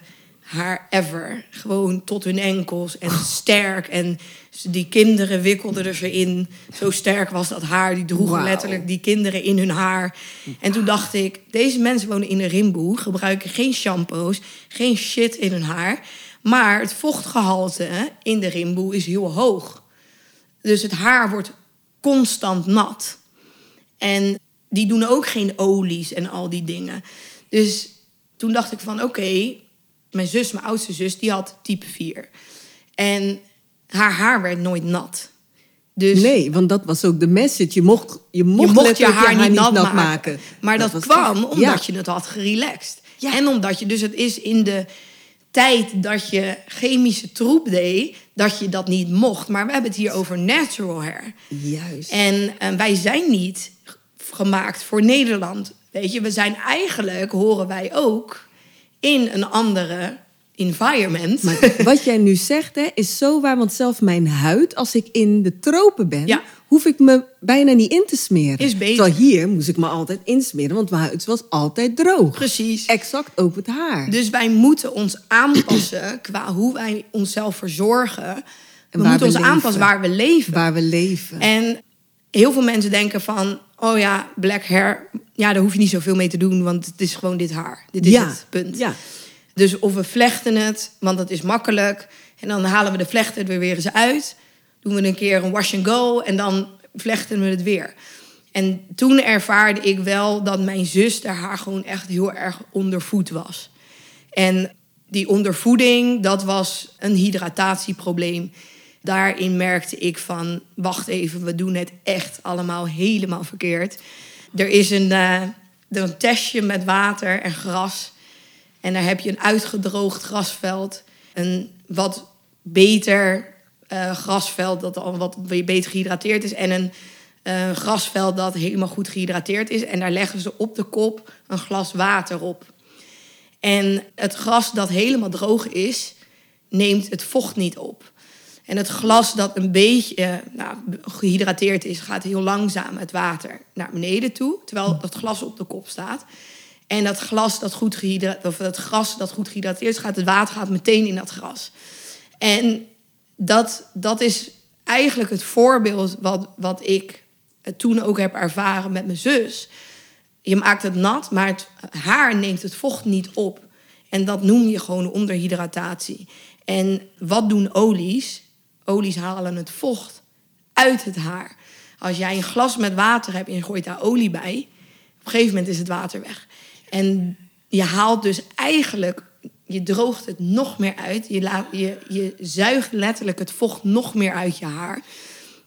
haar ever. Gewoon tot hun enkels en sterk. En die kinderen wikkelden er ze in. Zo sterk was dat haar. Die droegen letterlijk die kinderen in hun haar. En toen dacht ik, deze mensen wonen in de Rimboe. Gebruiken geen shampoos, geen shit in hun haar. Maar het vochtgehalte in de Rimboe is heel hoog. Dus het haar wordt constant nat. En die doen ook geen olies en al die dingen. Dus toen dacht ik van oké, mijn zus, mijn oudste zus, die had type 4. En haar haar werd nooit nat. Dus Nee, want dat was ook de message. Je mocht je, mocht je mocht je haar, niet nat, maken. Maar dat, kwam echt- omdat ja. je het had gerelaxed. Ja. En omdat je, dus het is in de tijd dat je chemische troep deed, dat je dat niet mocht. Maar we hebben het hier over natural hair. Juist. En eh, wij zijn niet gemaakt voor Nederland. Weet je, we zijn eigenlijk, horen wij ook, in een andere environment. Maar wat jij nu zegt, hè, is zo waar. Want zelf mijn huid, als ik in de tropen ben, Ja. hoef ik me bijna niet in te smeren. Is beter. Terwijl hier moest ik me altijd insmeren, want mijn huid was altijd droog. Precies. Exact ook het haar. Dus wij moeten ons aanpassen qua hoe wij onszelf verzorgen. we waar moeten we ons leven. aanpassen waar we leven. Waar we leven. En heel veel mensen denken van, oh ja, black hair, ja, daar hoef je niet zoveel mee te doen, want het is gewoon dit haar. Dit is ja. het punt. Ja. Dus of we vlechten het, want dat is makkelijk. En dan halen we de vlechten er weer eens uit. Doen we een keer een wash and go en dan vlechten we het weer. En toen ervaarde ik wel dat mijn zus daar haar gewoon echt heel erg ondervoed was. En die ondervoeding, dat was een hydratatieprobleem. Daarin merkte ik van, wacht even, we doen het echt allemaal helemaal verkeerd. Er is een, eh, een testje met water en gras. En daar heb je een uitgedroogd grasveld. Een wat beter eh, grasveld dat al wat beter gehydrateerd is. En een eh, grasveld dat helemaal goed gehydrateerd is. En daar leggen ze op de kop een glas water op. En het gras dat helemaal droog is, neemt het vocht niet op. En het glas dat een beetje eh, nou, gehydrateerd is, gaat heel langzaam het water naar beneden toe. Terwijl dat glas op de kop staat. En dat glas dat goed gehydrateerd, of dat gras dat goed gehydrateerd is, gaat het water gaat meteen in dat gras. En dat, dat is eigenlijk het voorbeeld wat, wat ik eh, toen ook heb ervaren met mijn zus. Je maakt het nat, maar het haar neemt het vocht niet op. En dat noem je gewoon onderhydratatie. En wat doen olies? Olies halen het vocht uit het haar. Als jij een glas met water hebt en je gooit daar olie bij, op een gegeven moment is het water weg. En je haalt dus eigenlijk, je droogt het nog meer uit. Je, laat, je, je zuigt letterlijk het vocht nog meer uit je haar.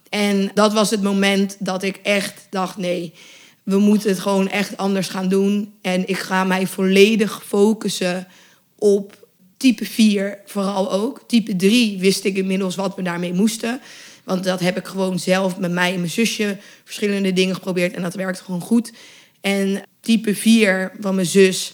En dat was het moment dat ik echt dacht: nee, we moeten het gewoon echt anders gaan doen. En ik ga mij volledig focussen op type 4 vooral ook. Type 3 wist ik inmiddels wat we daarmee moesten. Want dat heb ik gewoon zelf met mij en mijn zusje verschillende dingen geprobeerd. En dat werkt gewoon goed. En type 4 van mijn zus.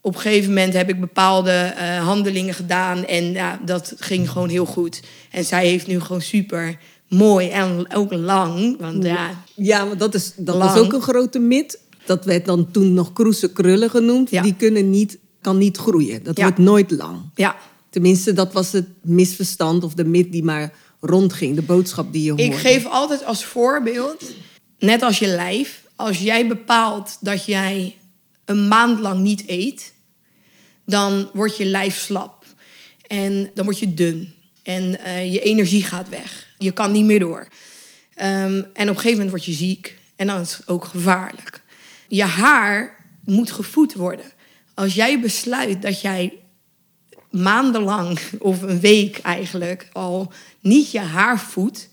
Op een gegeven moment heb ik bepaalde uh, handelingen gedaan. En ja, dat ging gewoon heel goed. En zij heeft nu gewoon super mooi en ook lang. Want ja, ja maar dat, is, dat was ook een grote mit. Dat werd dan toen nog kroese krullen genoemd. Die kunnen niet, kan niet groeien. Dat wordt nooit lang. Ja. Tenminste, dat was het misverstand of de mit die maar rondging. De boodschap die je hoorde. Ik geef altijd als voorbeeld, net als je lijf. Als jij bepaalt dat jij een maand lang niet eet... dan wordt je lijf slap. En dan word je dun. En uh, je energie gaat weg. Je kan niet meer door. Um, en op een gegeven moment word je ziek. En dan is het ook gevaarlijk. Je haar moet gevoed worden. Als jij besluit dat jij maandenlang of een week eigenlijk al niet je haar voedt,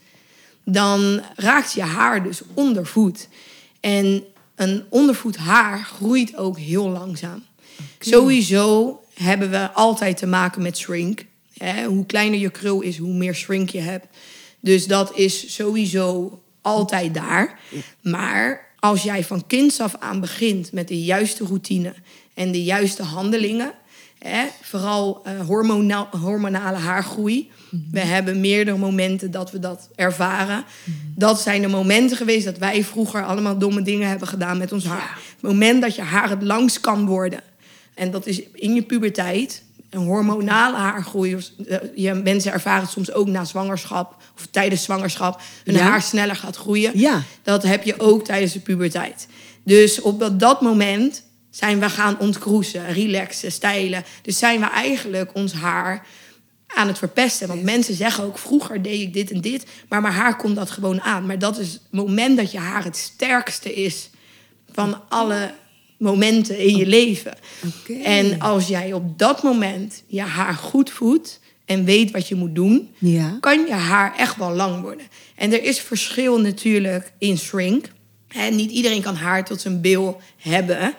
dan raakt je haar dus ondervoed. En een ondervoed haar groeit ook heel langzaam. Sowieso hebben we altijd te maken met shrink. Hoe kleiner je krul is, hoe meer shrink je hebt. Dus dat is sowieso altijd daar. Maar als jij van kinds af aan begint met de juiste routine en de juiste handelingen, hè, vooral uh, hormonale haargroei. We hebben meerdere momenten dat we dat ervaren. Dat zijn de momenten geweest dat wij vroeger allemaal domme dingen hebben gedaan met ons haar. Het moment dat je haar het langst kan worden. En dat is in je puberteit een hormonale haargroei. Eh, je, mensen ervaren het soms ook na zwangerschap of tijdens zwangerschap. Hun haar sneller gaat groeien. Ja. Dat heb je ook tijdens de puberteit. Dus op dat, dat moment zijn we gaan ontkroesen, relaxen, stijlen. Dus zijn we eigenlijk ons haar aan het verpesten. Want mensen zeggen ook, vroeger deed ik dit en dit, maar mijn haar komt dat gewoon aan. Maar dat is het moment dat je haar het sterkste is van alle momenten in je leven. En als jij op dat moment je haar goed voedt en weet wat je moet doen, ja. kan je haar echt wel lang worden. En er is verschil natuurlijk in shrink. En niet iedereen kan haar tot zijn bil hebben.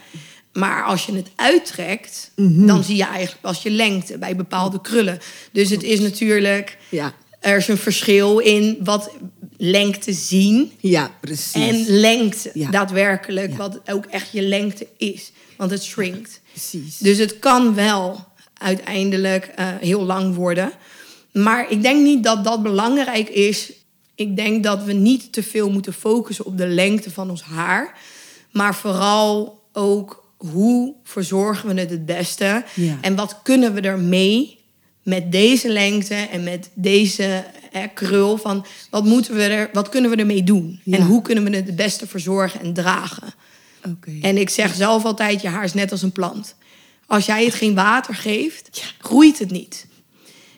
Maar als je het uittrekt, Mhm. dan zie je eigenlijk pas je lengte bij bepaalde krullen. Dus het is natuurlijk. Ja. Er is een verschil in wat lengte zien Ja, precies. en lengte Ja. daadwerkelijk, Ja. wat ook echt je lengte is. Want het shrinkt. Precies. Dus het kan wel uiteindelijk eh, heel lang worden. Maar ik denk niet dat dat belangrijk is. Ik denk dat we niet te veel moeten focussen op de lengte van ons haar. Maar vooral ook hoe verzorgen we het het beste. Ja. En wat kunnen we ermee met deze lengte en met deze krul. Van wat, moeten we er, wat kunnen we ermee doen? Ja. En hoe kunnen we het het beste verzorgen en dragen? En ik zeg zelf altijd, je haar is net als een plant. Als jij het geen water geeft, groeit het niet.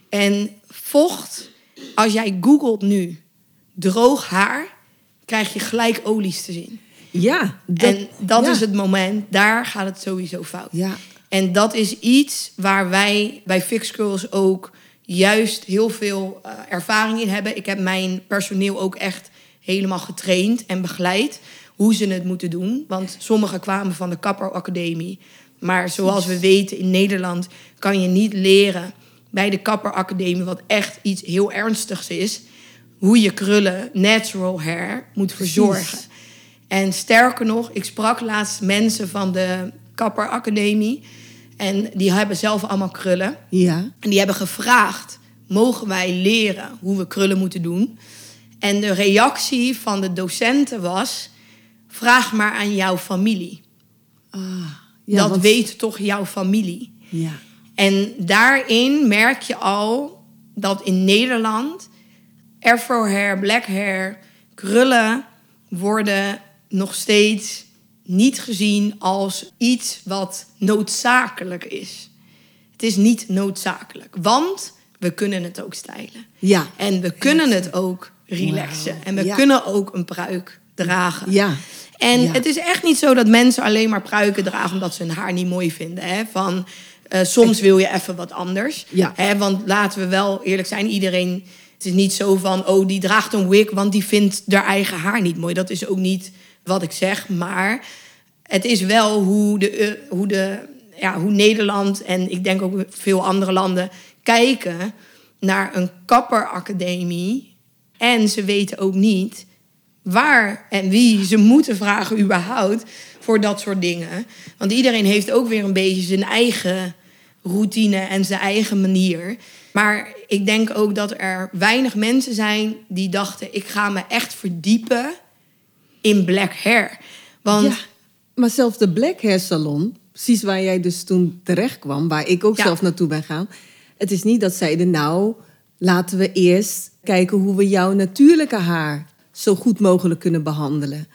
En vocht, als jij googelt nu droog haar, krijg je gelijk olies te zien. Ja, dat, en dat ja. is het moment, daar gaat het sowieso fout. Ja. En dat is iets waar wij bij Fix Girls ook juist heel veel eh, ervaring in hebben. Ik heb mijn personeel ook echt helemaal getraind en begeleid hoe ze het moeten doen. Want sommigen kwamen van de Kapper Academie. Maar zoals we weten in Nederland kan je niet leren bij de Kapper Academie, wat echt iets heel ernstigs is, hoe je krullen, natural hair, moet verzorgen. En sterker nog, ik sprak laatst mensen van de Kapper Academie. En die hebben zelf allemaal krullen. Ja. En die hebben gevraagd: mogen wij leren hoe we krullen moeten doen? En de reactie van de docenten was: vraag maar aan jouw familie. Ah, ja, dat want- weet toch jouw familie. Ja. En daarin merk je al dat in Nederland afro hair, black hair, krullen worden nog steeds niet gezien als iets wat noodzakelijk is. Het is niet noodzakelijk, want we kunnen het ook stijlen. Ja. En we kunnen het ook relaxen. En we Ja. kunnen ook een pruik dragen. Ja. En Ja. het is echt niet zo dat mensen alleen maar pruiken dragen omdat ze hun haar niet mooi vinden. Hè? Van, eh, soms wil je even wat anders. Ja. Hè? Want laten we wel eerlijk zijn, iedereen. Het is niet zo van, oh, die draagt een wig, want die vindt haar eigen haar niet mooi. Dat is ook niet wat ik zeg. Maar het is wel hoe, de, eh, hoe, de, ja, hoe Nederland en ik denk ook veel andere landen kijken naar een kapperacademie. En ze weten ook niet waar en wie ze moeten vragen überhaupt voor dat soort dingen. Want iedereen heeft ook weer een beetje zijn eigen routine en zijn eigen manier. Maar ik denk ook dat er weinig mensen zijn die dachten... ik ga me echt verdiepen in black hair. Want Ja, maar zelfs de Black Hair Salon, precies waar jij dus toen terecht kwam, waar ik ook Ja. zelf naartoe ben gaan. Het is niet dat zeiden, nou, laten we eerst kijken hoe we jouw natuurlijke haar zo goed mogelijk kunnen behandelen.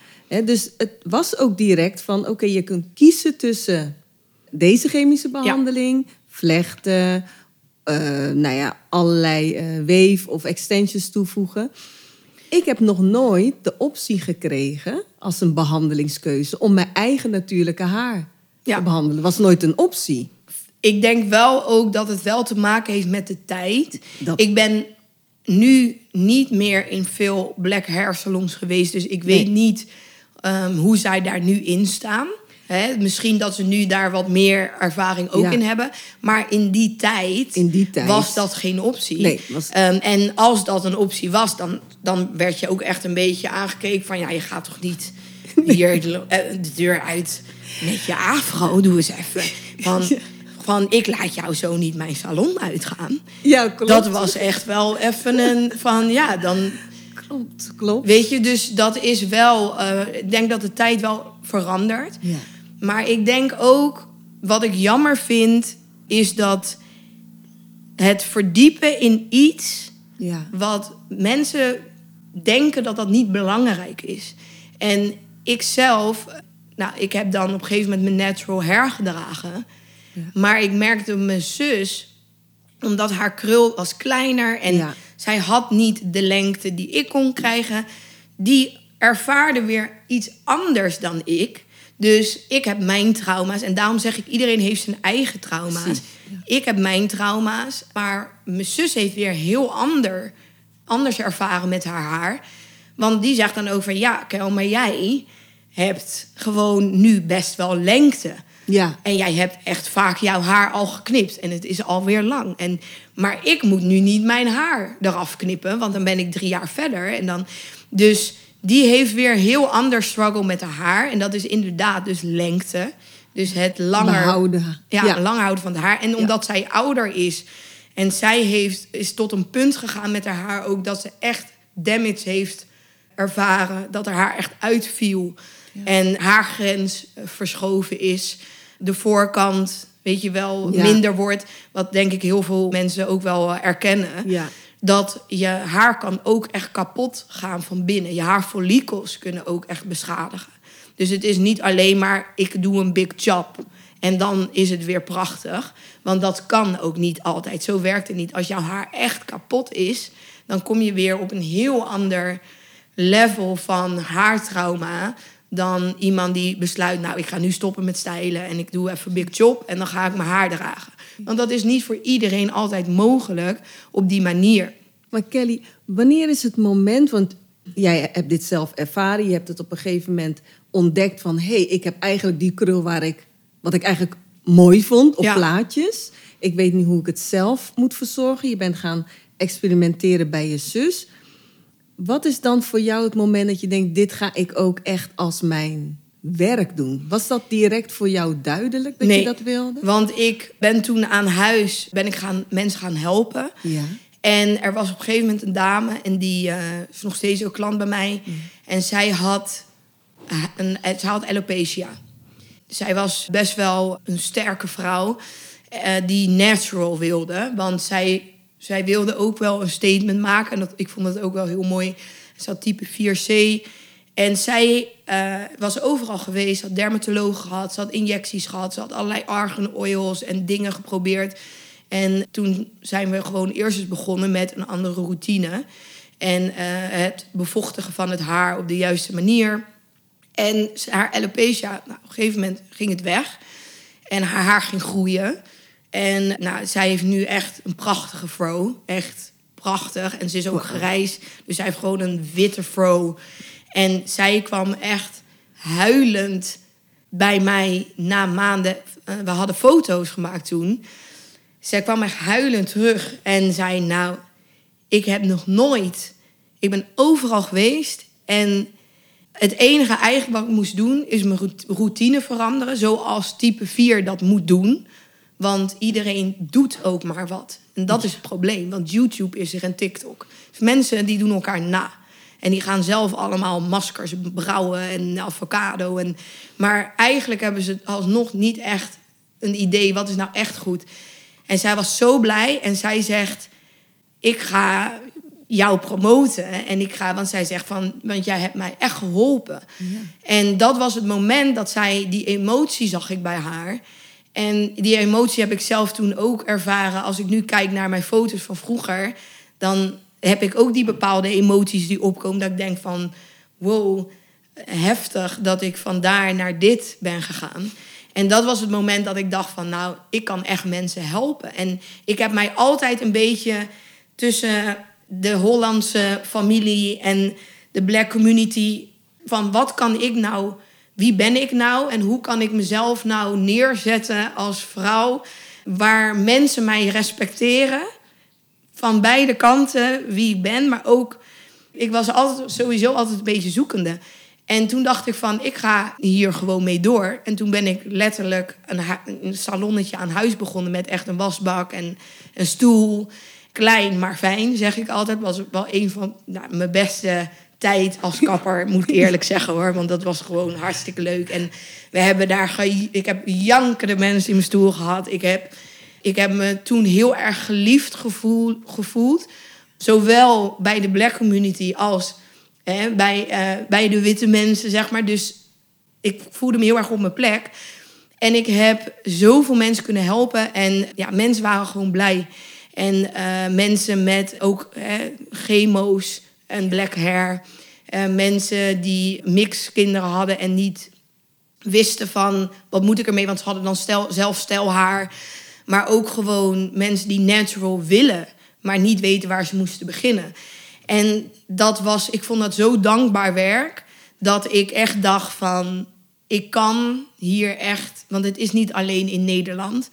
Dus het was ook direct van, oké, je kunt kiezen tussen deze chemische behandeling, vlechten, eh, nou ja, allerlei eh weef of extensions toevoegen. Ik heb nog nooit de optie gekregen als een behandelingskeuze om mijn eigen natuurlijke haar Ja. te behandelen. was nooit een optie. ik denk wel ook dat het wel te maken heeft met de tijd. Dat- Ik ben nu niet meer in veel black hair salons geweest. Dus ik weet Nee. niet ehm, hoe zij daar nu in staan. Hè, misschien dat ze nu daar wat meer ervaring ook Ja. in hebben. Maar in die tijd, In die tijd. was dat geen optie. Nee, was- Ehm, en als dat een optie was, dan, dan werd je ook echt een beetje aangekeken van... ja, je gaat toch niet hier de, eh, de deur uit met je afro, doe eens even. Van, van, ik laat jou zo niet mijn salon uitgaan. Ja, klopt. Dat was echt wel even een van, ja, dan... Klopt, klopt. Weet je, dus dat is wel... eh, ik denk dat de tijd wel verandert. Ja. Maar ik denk ook, wat ik jammer vind, is dat het verdiepen in iets Ja. wat mensen denken dat dat niet belangrijk is. En ik zelf, nou, ik heb dan op een gegeven moment mijn natural hair gedragen. Maar ik merkte mijn zus, omdat haar krul was kleiner en Ja. zij had niet de lengte die ik kon krijgen, die ervaarde weer iets anders dan ik. Dus ik heb mijn trauma's en daarom zeg ik, iedereen heeft zijn eigen trauma's. Ik heb mijn trauma's, maar mijn zus heeft weer heel ander, anders ervaren met haar haar. Want die zegt dan van, ja, Kel, maar jij hebt gewoon nu best wel lengte. Ja. En jij hebt echt vaak jouw haar al geknipt en het is alweer lang. En, maar ik moet nu niet mijn haar eraf knippen, want dan ben ik drie jaar verder. En dan, dus die heeft weer heel ander struggle met haar haar. En dat is inderdaad dus lengte. Dus het langer Behouden. ja, Ja. lang houden van het haar. En omdat zij ouder is en zij heeft, is tot een punt gegaan met haar haar ook dat ze echt damage heeft ervaren. Dat haar haar echt uitviel. En haar grens eh, verschoven is. De voorkant, weet je wel, minder wordt. Wat denk ik heel veel mensen ook wel eh, erkennen. Ja. Dat je haar kan ook echt kapot gaan van binnen. Je haarfollikels kunnen ook echt beschadigen. Dus het is niet alleen maar ik doe een big job en dan is het weer prachtig. Want dat kan ook niet altijd. Zo werkt het niet. Als jouw haar echt kapot is, dan kom je weer op een heel ander level van haartrauma dan iemand die besluit, nou, ik ga nu stoppen met stijlen en ik doe even big job en dan ga ik mijn haar dragen. Want dat is niet voor iedereen altijd mogelijk op die manier. Maar Kelly, wanneer is het moment, want jij hebt dit zelf ervaren, je hebt het op een gegeven moment ontdekt van, hé, hey, ik heb eigenlijk die krul waar ik, wat ik eigenlijk mooi vond op Ja. plaatjes. Ik weet niet hoe ik het zelf moet verzorgen. Je bent gaan experimenteren bij je zus. Wat is dan voor jou het moment dat je denkt, dit ga ik ook echt als mijn werk doen? Was dat direct voor jou duidelijk dat je dat wilde? Want ik ben toen aan huis ben ik gaan, mensen gaan helpen. Ja. En er was op een gegeven moment een dame en die eh, is nog steeds ook klant bij mij. En zij had, eh, een, zij had alopecia. Zij was best wel een sterke vrouw eh, die natural wilde. Want zij, zij wilde ook wel een statement maken. En dat, ik vond het ook wel heel mooi. Ze had type 4C. En zij eh, was overal geweest, had dermatologen gehad, ze had injecties gehad, ze had allerlei argan oils en dingen geprobeerd. En toen zijn we gewoon eerst eens begonnen met een andere routine. En eh, het bevochtigen van het haar op de juiste manier. En haar alopecia, nou, op een gegeven moment ging het weg. En haar haar ging groeien. En nou, zij heeft nu echt een prachtige fro. Echt prachtig. En ze is ook grijs. Dus zij heeft gewoon een witte fro. En zij kwam echt huilend bij mij na maanden. eh, we hadden foto's gemaakt toen. Zij kwam echt huilend terug en zei: Nou, ik heb nog nooit. Ik ben overal geweest. En het enige eigenlijk wat ik moest doen is mijn rout- routine veranderen. Zoals type 4 dat moet doen. Want iedereen doet ook maar wat. En dat is het probleem. Want YouTube is er en TikTok. Dus mensen die doen elkaar na. En die gaan zelf allemaal maskers brouwen en avocado. En, maar eigenlijk hebben ze alsnog niet echt een idee. Wat is nou echt goed? En zij was zo blij. En zij zegt ik ga jou promoten. En ik ga, want zij zegt van, want jij hebt mij echt geholpen. En dat was het moment dat zij, die emotie zag ik bij haar. En die emotie heb ik zelf toen ook ervaren. Als ik nu kijk naar mijn foto's van vroeger, dan heb ik ook die bepaalde emoties die opkomen. Dat ik denk van, wow, heftig dat ik van daar naar dit ben gegaan. En dat was het moment dat ik dacht van, nou, ik kan echt mensen helpen. En ik heb mij altijd een beetje tussen de Hollandse familie en de black community van wat kan ik nou, wie ben ik nou en hoe kan ik mezelf nou neerzetten als vrouw waar mensen mij respecteren van beide kanten wie ik ben, maar ook ik was altijd sowieso altijd een beetje zoekende. En toen dacht ik van, ik ga hier gewoon mee door. En toen ben ik letterlijk een, salonnetje aan huis begonnen met echt een wasbak en een stoel. Klein, maar fijn, zeg ik altijd. Was wel een van nou, mijn beste tijd als kapper, moet ik eerlijk zeggen hoor. Want dat was gewoon hartstikke leuk. En we hebben daar, ge- ik heb jankende mensen in mijn stoel gehad. Ik heb, ik heb me toen heel erg geliefd gevoel, gevoeld. Zowel bij de black community als hè, bij, eh, bij de witte mensen, zeg maar. Dus ik voelde me heel erg op mijn plek. En ik heb zoveel mensen kunnen helpen. En ja, mensen waren gewoon blij. En eh, mensen met ook hè, chemo's en black hair. Eh, mensen die mixkinderen hadden en niet wisten van wat moet ik ermee, want ze hadden dan stel, zelf stelhaar. Maar ook gewoon mensen die natural willen, maar niet weten waar ze moesten beginnen. En dat was, ik vond dat zo dankbaar werk, dat ik echt dacht van, ik kan hier echt, want het is niet alleen in Nederland.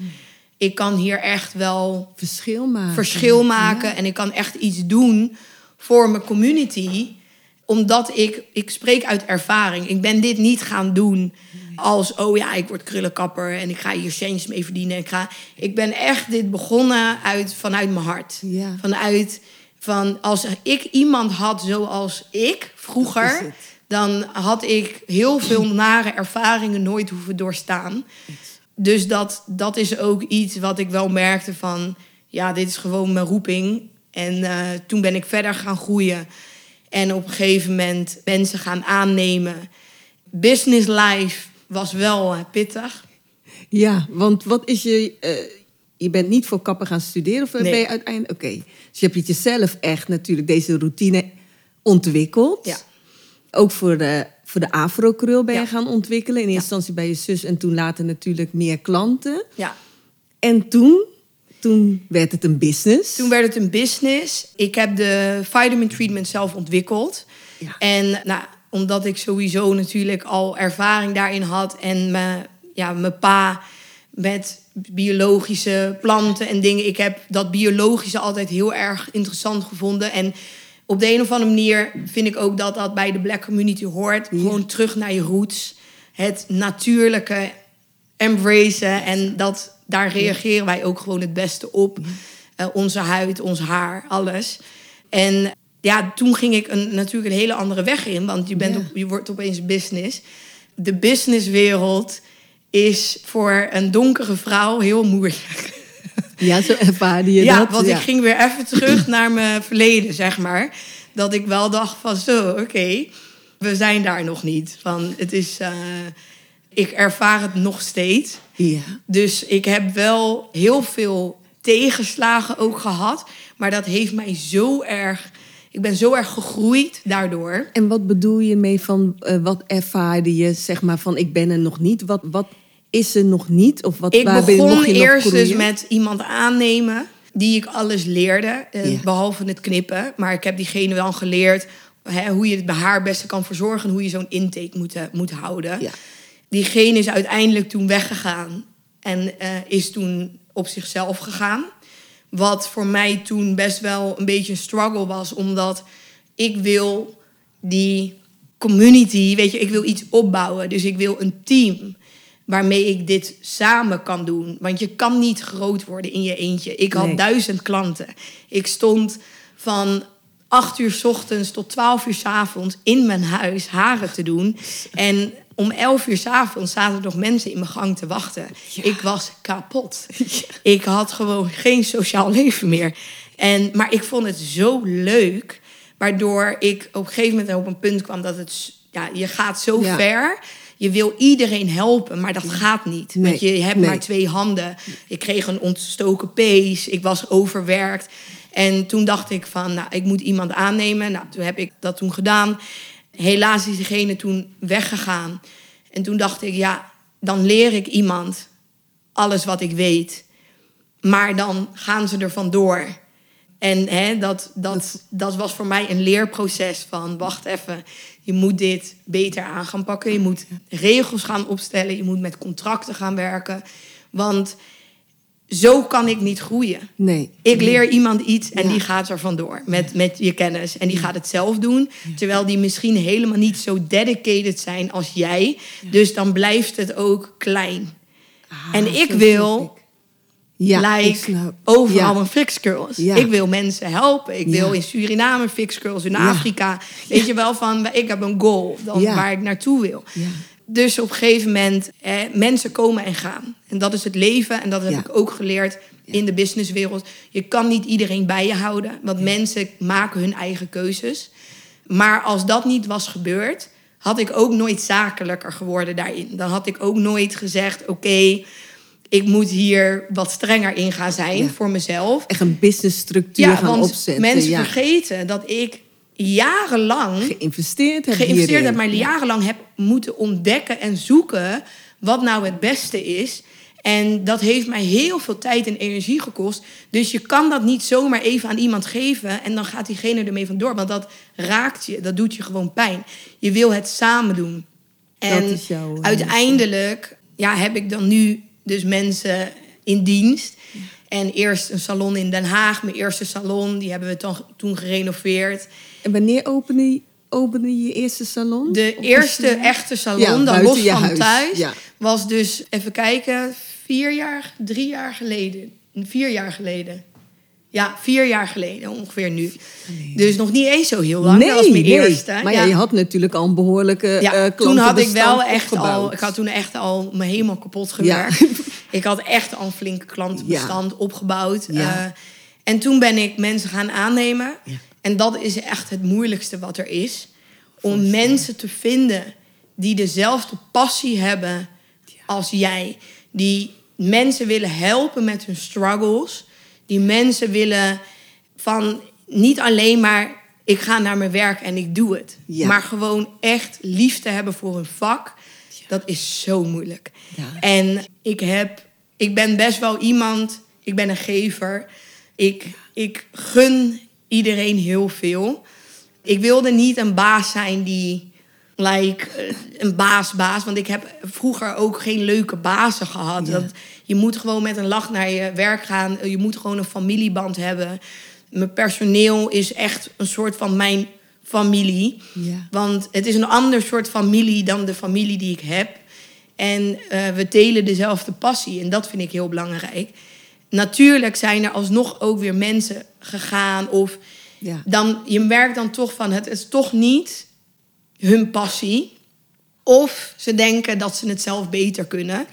Ik kan hier echt wel Verschil maken. verschil maken. En ik kan echt iets doen voor mijn community. Omdat ik, ik spreek uit ervaring. Ik ben dit niet gaan doen als, oh ja, ik word krullenkapper en ik ga hier centjes mee verdienen. Ik, ga, ik ben echt dit begonnen uit, vanuit mijn hart. Ja. Vanuit, van als ik iemand had zoals ik vroeger, dan had ik heel veel nare ervaringen nooit hoeven doorstaan. Dus dat, dat is ook iets wat ik wel merkte van... ja, dit is gewoon mijn roeping. En eh, toen ben ik verder gaan groeien. En op een gegeven moment mensen gaan aannemen. Business life was wel eh, pittig. Ja, want wat is je... eh, je bent niet voor kappen gaan studeren of Nee. ben je uiteindelijk... Oké, dus je hebt het jezelf echt natuurlijk deze routine ontwikkeld. Ja. Ook voor de, voor de afro-krul ben je gaan ontwikkelen. In eerste instantie bij je zus en toen later natuurlijk meer klanten. Ja. En toen, toen werd het een business. Toen werd het een business. Ik heb de vitamin treatment zelf ontwikkeld. Ja. En nou, omdat ik sowieso natuurlijk al ervaring daarin had en mijn, ja, mijn pa met biologische planten en dingen. Ik heb dat biologische altijd heel erg interessant gevonden. En op de een of andere manier vind ik ook dat dat bij de black community hoort. Gewoon terug naar je roots. Het natuurlijke embracen. En dat, daar reageren wij ook gewoon het beste op. Eh, onze huid, ons haar, alles. En ja, toen ging ik een, natuurlijk een hele andere weg in. Want je, bent Ja. op, je wordt opeens business. De businesswereld is voor een donkere vrouw heel moeilijk. Ja, zo ervaarde je ja, dat. want ik ging weer even terug naar mijn verleden, zeg maar. Dat ik wel dacht van zo, oké, we zijn daar nog niet. Van, het is, eh, ik ervaar het nog steeds. Ja. Dus ik heb wel heel veel tegenslagen ook gehad. Maar dat heeft mij zo erg ik ben zo erg gegroeid daardoor. En wat bedoel je mee van eh, wat ervaarde je, zeg maar, van ik ben er nog niet? Wat, wat is er nog niet? Of wat, Ik waar ben je begon eerst dus met iemand aannemen die ik alles leerde, eh, Ja. behalve het knippen. Maar ik heb diegene wel geleerd hè, hoe je het bij haar beste kan verzorgen en hoe je zo'n intake moet, eh, moet houden. Ja. Diegene is uiteindelijk toen weggegaan en eh, is toen op zichzelf gegaan. Wat voor mij toen best wel een beetje een struggle was, omdat ik wil die community, weet je, ik wil iets opbouwen. Dus ik wil een team waarmee ik dit samen kan doen. Want je kan niet groot worden in je eentje. Ik had Nee. duizend klanten. Ik stond van 8 uur 's ochtends tot 12 uur 's avonds in mijn huis haren te doen. En om 11 uur 's avonds zaten nog mensen in mijn gang te wachten. Ik was kapot. Ik had gewoon geen sociaal leven meer. En, maar ik vond het zo leuk, waardoor ik op een gegeven moment op een punt kwam dat het, ja, je gaat zo Ja. ver. Je wil iedereen helpen, maar dat gaat niet. Nee, Want je hebt nee. maar twee handen. Ik kreeg een ontstoken pees. Ik was overwerkt. En toen dacht ik van, nou, ik moet iemand aannemen. Nou, toen heb ik dat toen gedaan. Helaas is diegene toen weggegaan. En toen dacht ik, ja, dan leer ik iemand alles wat ik weet. Maar dan gaan ze er vandoor. En hè, dat, dat, dat was voor mij een leerproces van... wacht even, je moet dit beter aan gaan pakken. Je moet regels gaan opstellen. Je moet met contracten gaan werken. Want zo kan ik niet groeien. Nee. Ik leer iemand iets en Ja. die gaat er vandoor met, met je kennis. En die gaat het zelf doen. Terwijl die misschien helemaal niet zo dedicated zijn als jij. Dus dan blijft het ook klein. Ah, en ik wil. Ja, ik like overal Ja. een fix girls. Ja. Ik wil mensen helpen. Ik wil Ja. in Suriname fix girls, in. Afrika. Weet je wel van, ik heb een goal dan waar ik naartoe wil. Dus op een gegeven moment, eh, mensen komen en gaan. En dat is het leven. En dat heb Ja. ik ook geleerd in de businesswereld. Je kan niet iedereen bij je houden. Want mensen maken hun eigen keuzes. Maar als dat niet was gebeurd, had ik ook nooit zakelijker geworden daarin. Dan had ik ook nooit gezegd, oké, ik moet hier wat strenger in gaan zijn Ja. voor mezelf. Echt een businessstructuur Ja, gaan want opzetten. mensen ja. vergeten dat ik jarenlang geïnvesteerd heb geïnvesteerd heb, maar jarenlang heb moeten ontdekken en zoeken wat nou het beste is. En dat heeft mij heel veel tijd en energie gekost. Dus je kan dat niet zomaar even aan iemand geven en dan gaat diegene ermee vandoor. Want dat raakt je, dat doet je gewoon pijn. Je wil het samen doen. En Dat is jouw, eh, uiteindelijk ja, heb ik dan nu dus mensen in dienst. En eerst een salon in Den Haag, mijn eerste salon, die hebben we dan, toen gerenoveerd. En wanneer opende je, opende je eerste salon? De Of eerste echte salon, Ja, dan los je van huis, thuis, ja. was dus, even kijken, vier jaar, drie jaar geleden. Vier jaar geleden. Ja, vier jaar geleden ongeveer nu. Dus nog niet eens zo heel lang. Nee, dat was mijn nee. eerste. Maar ja, je had natuurlijk al een behoorlijke Ja, eh, toen had ik wel echt al, ik had toen echt al me helemaal kapot gewerkt. ik had echt al een flinke klantenbestand opgebouwd. Eh, en toen ben ik mensen gaan aannemen. En dat is echt het moeilijkste wat er is. Om mensen te vinden die dezelfde passie hebben als jij. Die mensen willen helpen met hun struggles. Die mensen willen van niet alleen maar ik ga naar mijn werk en ik doe het. Ja. Maar gewoon echt liefde hebben voor hun vak. Dat is zo moeilijk. Ja. En ik heb, ik ben best wel iemand, ik ben een gever. Ik, ik gun iedereen heel veel. Ik wilde niet een baas zijn die, like, eh, een baas-baas. Want ik heb vroeger ook geen leuke bazen gehad. Dat, je moet gewoon met een lach naar je werk gaan. Je moet gewoon een familieband hebben. Mijn personeel is echt een soort van mijn familie. Ja. Want het is een ander soort familie dan de familie die ik heb. En eh, we delen dezelfde passie. En dat vind ik heel belangrijk. Natuurlijk zijn er alsnog ook weer mensen gegaan. Of Ja. dan, je merkt dan toch van het is toch niet hun passie. Of ze denken dat ze het zelf beter kunnen.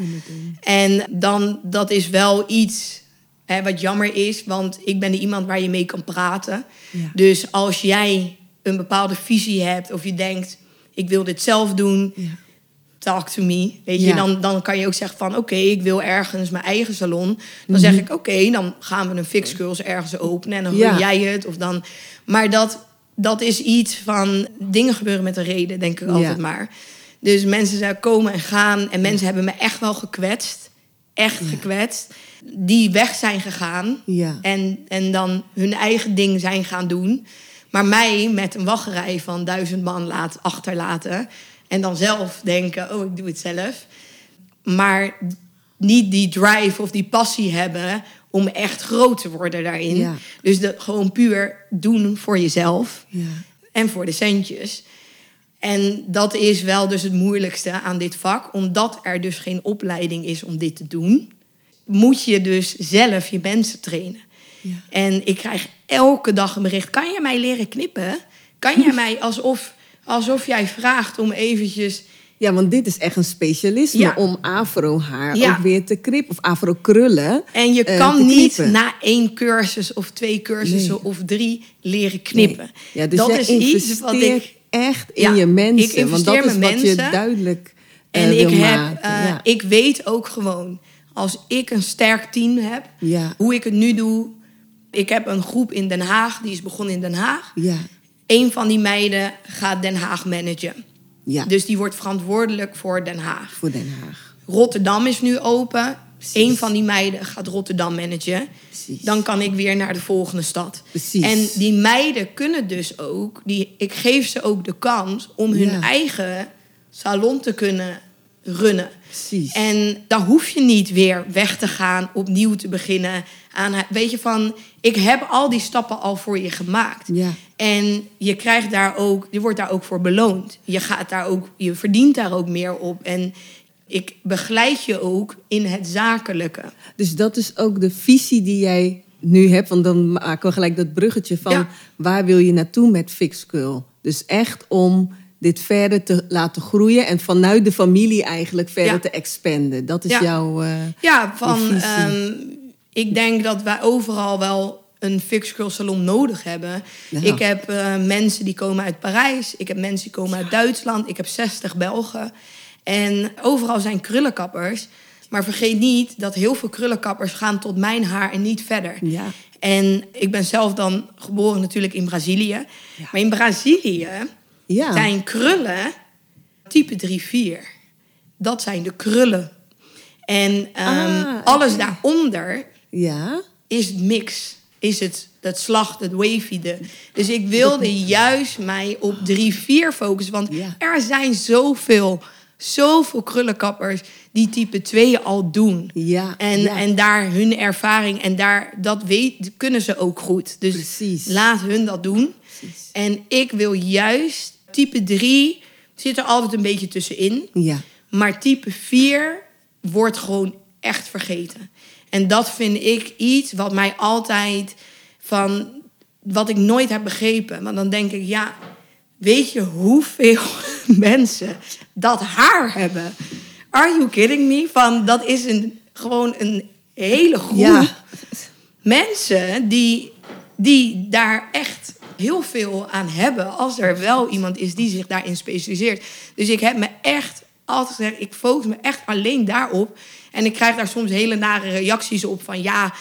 En dan, dat is wel iets hè, wat jammer is, want ik ben iemand waar je mee kan praten. Ja. Dus als jij een bepaalde visie hebt of je denkt, ik wil dit zelf doen, Ja. Talk to me. Weet je, Ja. dan, dan kan je ook zeggen van, oké, ik wil ergens mijn eigen salon. Dan Mhm. zeg ik, oké, dan gaan we een fix girls ergens openen en dan Ja. jij het. Of dan, maar dat dat is iets van dingen gebeuren met een reden, denk ik altijd Ja. maar. Dus mensen zijn komen en gaan en mensen hebben me echt wel gekwetst. Echt gekwetst. Die weg zijn gegaan Ja. en, en dan hun eigen ding zijn gaan doen. Maar mij met een wachtrij van duizend man laat achterlaten. En dan zelf denken, oh, ik doe het zelf. Maar niet die drive of die passie hebben om echt groot te worden daarin. Ja. Dus de, gewoon puur doen voor jezelf Ja. en voor de centjes. En dat is wel dus het moeilijkste aan dit vak. Omdat er dus geen opleiding is om dit te doen... moet je dus zelf je mensen trainen. Ja. En ik krijg elke dag een bericht... kan jij mij leren knippen? Kan jij mij alsof, alsof jij vraagt om eventjes... Ja, want dit is echt een specialisme Ja. om afro-haar Ja. ook weer te knippen. Of afro-krullen. En je eh, kan niet na één cursus of twee cursussen Nee. of drie leren knippen. Nee. Ja, dus dat is iets wat ik... echt in je mensen. ik want dat is wat je duidelijk eh, En ik wil heb, eh, ik weet ook gewoon, als ik een sterk team heb, hoe ik het nu doe. Ik heb een groep in Den Haag, die is begonnen in Den Haag. ja, Een van die meiden gaat Den Haag managen. ja. Dus die wordt verantwoordelijk voor Den Haag. voor Den Haag. Rotterdam is nu open. Precies. Een van die meiden gaat Rotterdam managen. Precies. Dan kan ik weer naar de volgende stad. Precies. En die meiden kunnen dus ook, die, ik geef ze ook de kans om hun Ja. eigen salon te kunnen runnen. Precies. En dan hoef je niet weer weg te gaan, opnieuw te beginnen. Aan, weet je van, ik heb al die stappen al voor je gemaakt. Ja. En je krijgt daar ook, je wordt daar ook voor beloond. Je gaat daar ook, je verdient daar ook meer op. En ik begeleid je ook in het zakelijke. Dus dat is ook de visie die jij nu hebt. Want dan maken we gelijk dat bruggetje van Ja. waar wil je naartoe met Fixcurl? Dus echt om dit verder te laten groeien en vanuit de familie eigenlijk verder Ja. te expanden. Dat is Ja. jouw. eh, Ja, van, ehm, ik denk dat wij overal wel een fix girl salon nodig hebben. Ja. Ik heb eh, mensen die komen uit Parijs. Ik heb mensen die komen uit Duitsland. Ik heb 60 Belgen. En overal zijn krullenkappers. Maar vergeet niet dat heel veel krullenkappers gaan tot mijn haar en niet verder. Ja. En ik ben zelf dan geboren natuurlijk in Brazilië. Maar in Brazilië ja. zijn krullen type 3-4. Dat zijn de krullen. En ehm, Ah, alles daaronder ja. is mix. Is het dat slacht, het wavy. De. Dus ik wilde juist mij op 3-4 focussen. Want Ja. er zijn zoveel, zoveel krullenkappers die type 2 al doen. Ja, En, ja. en daar hun ervaring en daar, dat weet, kunnen ze ook goed. Dus Precies. laat hun dat doen. Precies. En ik wil juist, type 3 zit er altijd een beetje tussenin. Ja. Maar type 4 wordt gewoon echt vergeten. En dat vind ik iets wat mij altijd van. wat ik nooit heb begrepen. Maar dan denk ik, ja, weet je hoeveel mensen dat haar hebben? Are you kidding me? Van dat is een, gewoon een hele groep Ja. mensen die, die daar echt heel veel aan hebben. Als er wel iemand is die zich daarin specialiseert. Dus ik heb me echt altijd gezegd, ik focus me echt alleen daarop. En ik krijg daar soms hele nare reacties op van ja,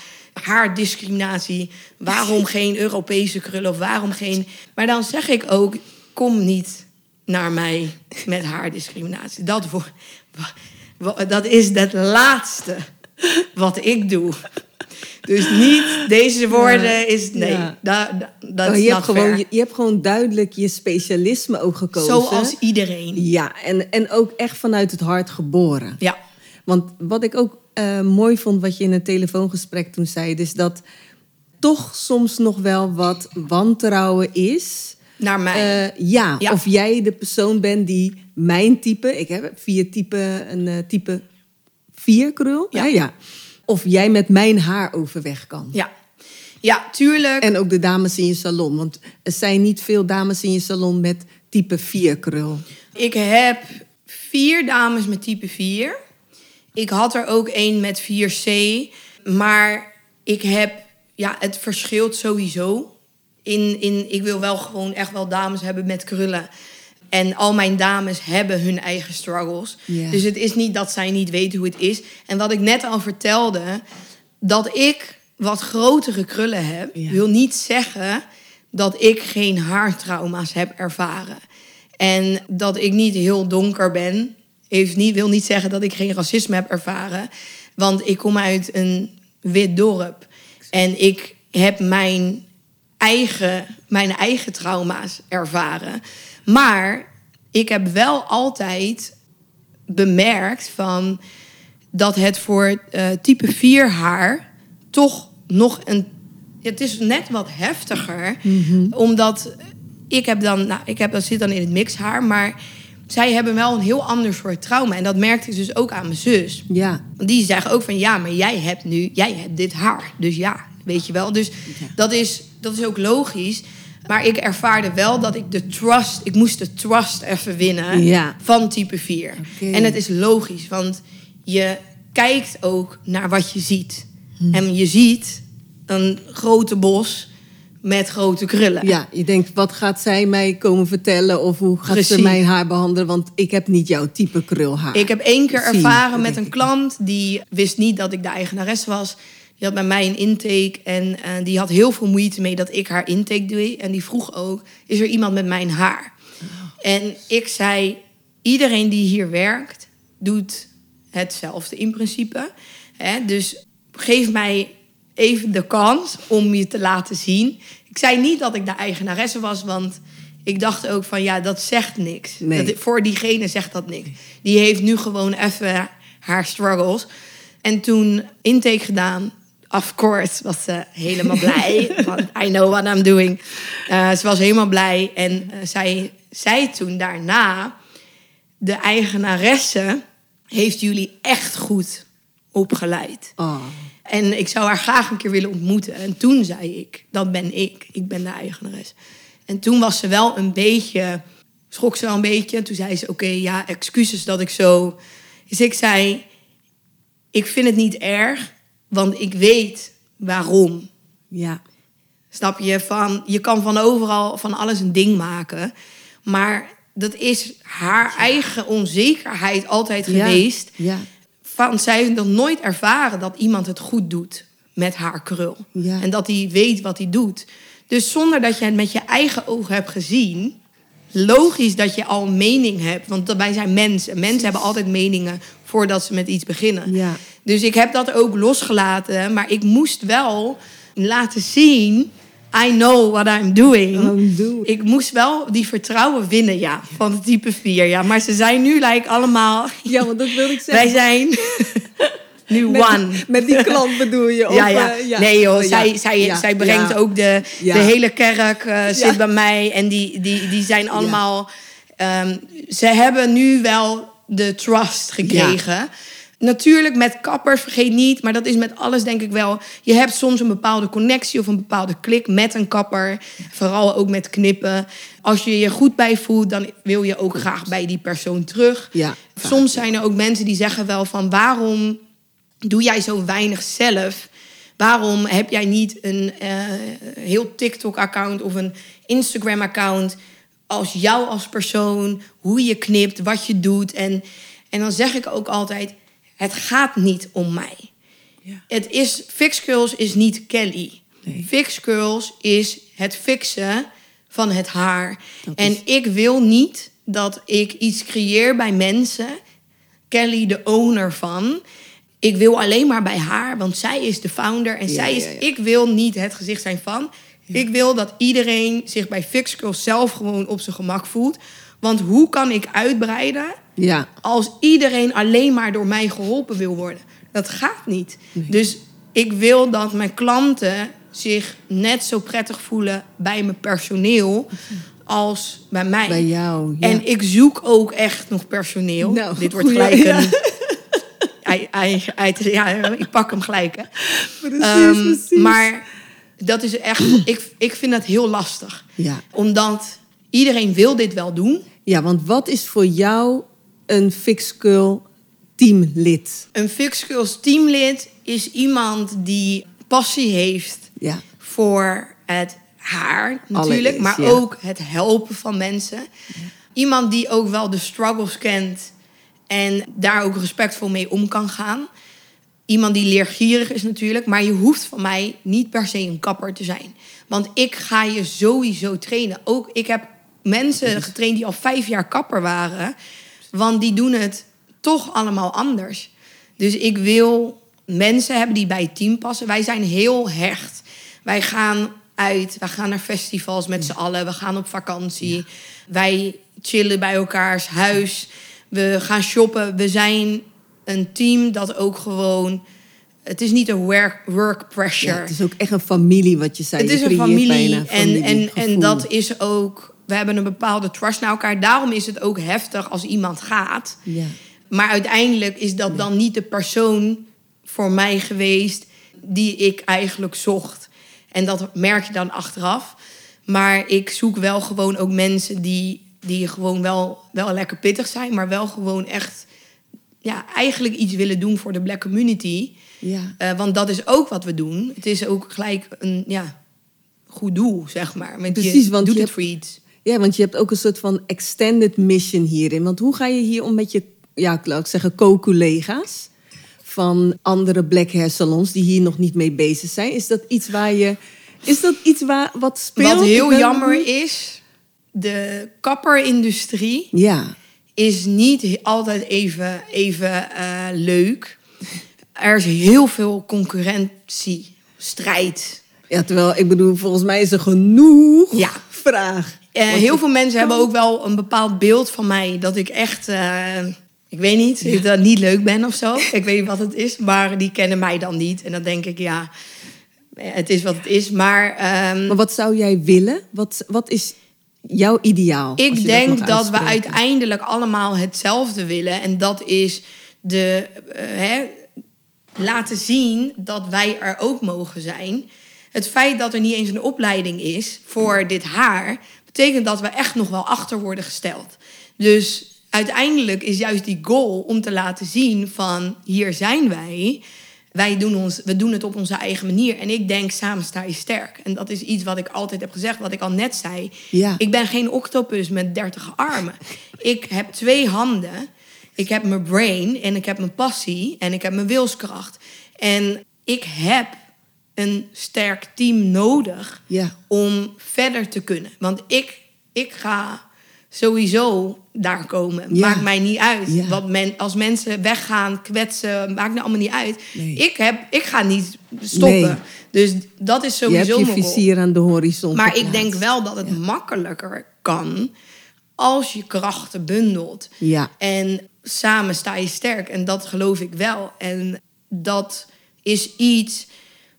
haardiscriminatie. Waarom geen Europese krullen of waarom geen... Maar dan zeg ik ook, kom niet naar mij met haardiscriminatie. Dat, wa- dat is het laatste wat ik doe. Dus niet deze woorden is nee. Ja. Da, da- dat Oh, je, hebt gewoon, je hebt gewoon duidelijk je specialisme ook gekozen. Zoals iedereen. Ja, en, en ook echt vanuit het hart geboren. Ja. Want wat ik ook eh, mooi vond, wat je in een telefoongesprek toen zei, is dat toch soms nog wel wat wantrouwen is. Naar mij. Eh, ja, Ja. of jij de persoon bent die mijn type, ik heb vier type, een eh, type vier krul, Ja. hè, ja. Of jij met mijn haar overweg kan. ja. Ja, tuurlijk. En ook de dames in je salon. Want er zijn niet veel dames in je salon met type 4 krul. Ik heb vier dames met type 4. Ik had er ook één met 4C. Maar ik heb... Ja, het verschilt sowieso. In, in, ik wil wel gewoon echt wel dames hebben met krullen. En al mijn dames hebben hun eigen struggles. Dus het is niet dat zij niet weten hoe het is. En wat ik net al vertelde... dat ik wat grotere krullen heb... Wil niet zeggen dat ik geen haartrauma's heb ervaren. En dat ik niet heel donker ben, heeft niet, wil niet zeggen dat ik geen racisme heb ervaren. Want ik kom uit een wit dorp. En ik heb mijn eigen, mijn eigen trauma's ervaren. Maar ik heb wel altijd bemerkt van dat het voor uh, type 4 haar toch nog een. Het is net wat heftiger. Omdat ik heb dan, nou, ik heb, dat zit dan in het mixhaar, maar zij hebben wel een heel ander soort trauma. En dat merkte ik dus ook aan mijn zus. Ja. Die zeggen ook van ja, maar jij hebt nu, jij hebt dit haar. Dus ja, weet je wel. Dus dat, is, dat is ook logisch. Maar ik ervaarde wel dat ik de trust, ik moest de trust even winnen Ja. van type 4. Oké. En het is logisch, want je kijkt ook naar wat je ziet. En je ziet een grote bos met grote krullen. Ja, je denkt, wat gaat zij mij komen vertellen? Of hoe gaat Precies. ze mijn haar behandelen? Want ik heb niet jouw type krulhaar. Ik heb één keer ervaren met een klant die wist niet dat ik de eigenares was. Die had bij mij een intake en eh, die had heel veel moeite mee dat ik haar intake doe. En die vroeg ook, is er iemand met mijn haar? En ik zei, iedereen die hier werkt, doet hetzelfde in principe. Hè? Dus geef mij even de kans om je te laten zien. Ik zei niet dat ik de eigenaresse was, want ik dacht ook van ja, dat zegt niks. Nee. Dat, voor diegene zegt dat niks. Die heeft nu gewoon even haar struggles. En toen intake gedaan. Of course was ze helemaal blij. want I know what I'm doing. Eh, ze was helemaal blij. En eh, zij zei toen daarna... De eigenaresse heeft jullie echt goed opgeleid. Oh, En ik zou haar graag een keer willen ontmoeten. En toen zei ik, dat ben ik. Ik ben de eigenares. En toen was ze wel een beetje, schrok ze wel een beetje. En toen zei ze, oké, ja, excuses dat ik zo... Dus ik zei, ik vind het niet erg, want ik weet waarom. ja. Snap je? Van, je kan van overal van alles een ding maken. Maar dat is haar eigen onzekerheid altijd Ja, geweest Ja. Van zij heeft nog nooit ervaren dat iemand het goed doet met haar krul. Ja. En dat hij weet wat hij doet. Dus zonder dat je het met je eigen ogen hebt gezien, logisch dat je al een mening hebt. Want wij zijn mensen. Mensen hebben altijd meningen voordat ze met iets beginnen. Ja. Dus ik heb dat ook losgelaten. Maar ik moest wel laten zien. I know what I'm doing. Oh, doe. Ik moest wel die vertrouwen winnen, ja, van het type 4. Ja. Maar ze zijn nu like, allemaal... Ja, want dat wil ik Wij zeggen. zijn nu met, one. Met die klant bedoel je? Of, Ja, ja. eh, Nee joh, Oh, ja. zij, zij, Ja, zij brengt ja. ook de, Ja. de hele kerk eh, zit Ja. bij mij. En die, die, die zijn allemaal... ehm, ze hebben nu wel de trust gekregen. Natuurlijk met kappers, vergeet niet. Maar dat is met alles denk ik wel. Je hebt soms een bepaalde connectie of een bepaalde klik met een kapper. Vooral ook met knippen. Als je je goed bij voelt, dan wil je ook graag bij die persoon terug. Ja. Soms zijn er ook mensen die zeggen wel van... waarom doe jij zo weinig zelf? Waarom heb jij niet een eh, heel TikTok-account of een Instagram-account als jou als persoon, hoe je knipt, wat je doet? En, en dan zeg ik ook altijd: het gaat niet om mij. Ja. Het is Fix Curls is niet Kelly. Nee. Fix Curls is het fixen van het haar. Dat en is- ik wil niet dat ik iets creëer bij mensen. Kelly, de owner van. Ik wil alleen maar bij haar, want zij is de founder. En Ja, zij is. ja. Ik wil niet het gezicht zijn van. Ik wil dat iedereen zich bij Fix Curls zelf gewoon op zijn gemak voelt. Want hoe kan ik uitbreiden Ja. als iedereen alleen maar door mij geholpen wil worden. Dat gaat niet. Dus ik wil dat mijn klanten zich net zo prettig voelen bij mijn personeel als bij mij. Bij jou, ja. En ik zoek ook echt nog personeel. Nou, Dit wordt gelijk ja. een. Ja, ik pak hem gelijk. Hè. Precies, Ehm, precies. Maar dat is echt. Ik, ik vind dat heel lastig. Ja. Omdat iedereen wil dit wel doen. ja, want wat is voor jou een Fixcurl teamlid? Een Fix Skills teamlid is iemand die passie heeft Ja. voor het haar natuurlijk, maar ja. ook het helpen van mensen. Iemand die ook wel de struggles kent en daar ook respectvol mee om kan gaan. iemand die leergierig is natuurlijk. Maar je hoeft van mij niet per se een kapper te zijn. Want ik ga je sowieso trainen. Ook ik heb mensen getraind die al vijf jaar kapper waren. Want die doen het toch allemaal anders. Dus ik wil mensen hebben die bij het team passen. Wij zijn heel hecht. Wij gaan uit, we gaan naar festivals met z'n allen, we gaan op vakantie. Wij chillen bij elkaars huis, we gaan shoppen. We zijn een team dat ook gewoon. Het is niet een work, work pressure. Ja, het is ook echt een familie wat je zei. Het is een familie. En, en, en dat is ook. We hebben een bepaalde trust naar elkaar. Daarom is het ook heftig als iemand gaat. Ja. Maar uiteindelijk is dat dan niet de persoon voor mij geweest die ik eigenlijk zocht. En dat merk je dan achteraf. Maar ik zoek wel gewoon ook mensen die, die gewoon wel, wel lekker pittig zijn, maar wel gewoon echt ja, eigenlijk iets willen doen voor de black community. Ja. Eh, want dat is ook wat we doen. Het is ook gelijk een ja, goed doel, zeg maar. Want Precies, je want doet je het hebt- voor iets. Ja, want je hebt ook een soort van extended mission hierin. Want hoe ga je hier om met je, ja, laat ik zeggen, co-collega's van andere black hair salons die hier nog niet mee bezig zijn? Is dat iets waar je, is dat iets waar wat speelt? Wat heel jammer is, de kapperindustrie Ja, is niet altijd even, even eh, leuk. Er is heel veel concurrentie, strijd. ja, terwijl ik bedoel, volgens mij is er genoeg Ja. vraag. Eh, heel veel mensen hebben ook wel een bepaald beeld van mij dat ik echt, eh, ik weet niet, dat ik dat niet leuk ben of zo. Ik weet niet wat het is, maar die kennen mij dan niet. En dan denk ik, ja, het is wat het is. Maar ehm, Maar wat zou jij willen? Wat, wat is jouw ideaal? Ik denk dat, we uiteindelijk allemaal hetzelfde willen. En dat is de, eh, hè, laten zien dat wij er ook mogen zijn. Het feit dat er niet eens een opleiding is voor dit haar, betekent dat we echt nog wel achter worden gesteld. Dus uiteindelijk is juist die goal om te laten zien van hier zijn wij. Wij doen, ons, we doen het op onze eigen manier. En ik denk, samen sta je sterk. En dat is iets wat ik altijd heb gezegd, wat ik al net zei. Ja. Ik ben geen octopus met 30 armen. Ik heb twee handen. Ik heb mijn brain en ik heb mijn passie en ik heb mijn wilskracht. En ik heb een sterk team nodig Ja. om verder te kunnen. Want ik, ik ga sowieso daar komen. Ja. Maakt mij niet uit. Ja. Wat men, als mensen weggaan, kwetsen, maakt me allemaal niet uit. Nee. Ik, heb, ik ga niet stoppen. Nee. Dus dat is Je sowieso hebt je mijn goal. visier aan de horizon Maar ik denk wel dat het makkelijker kan als je krachten bundelt. Ja. En samen sta je sterk. En dat geloof ik wel. En dat is iets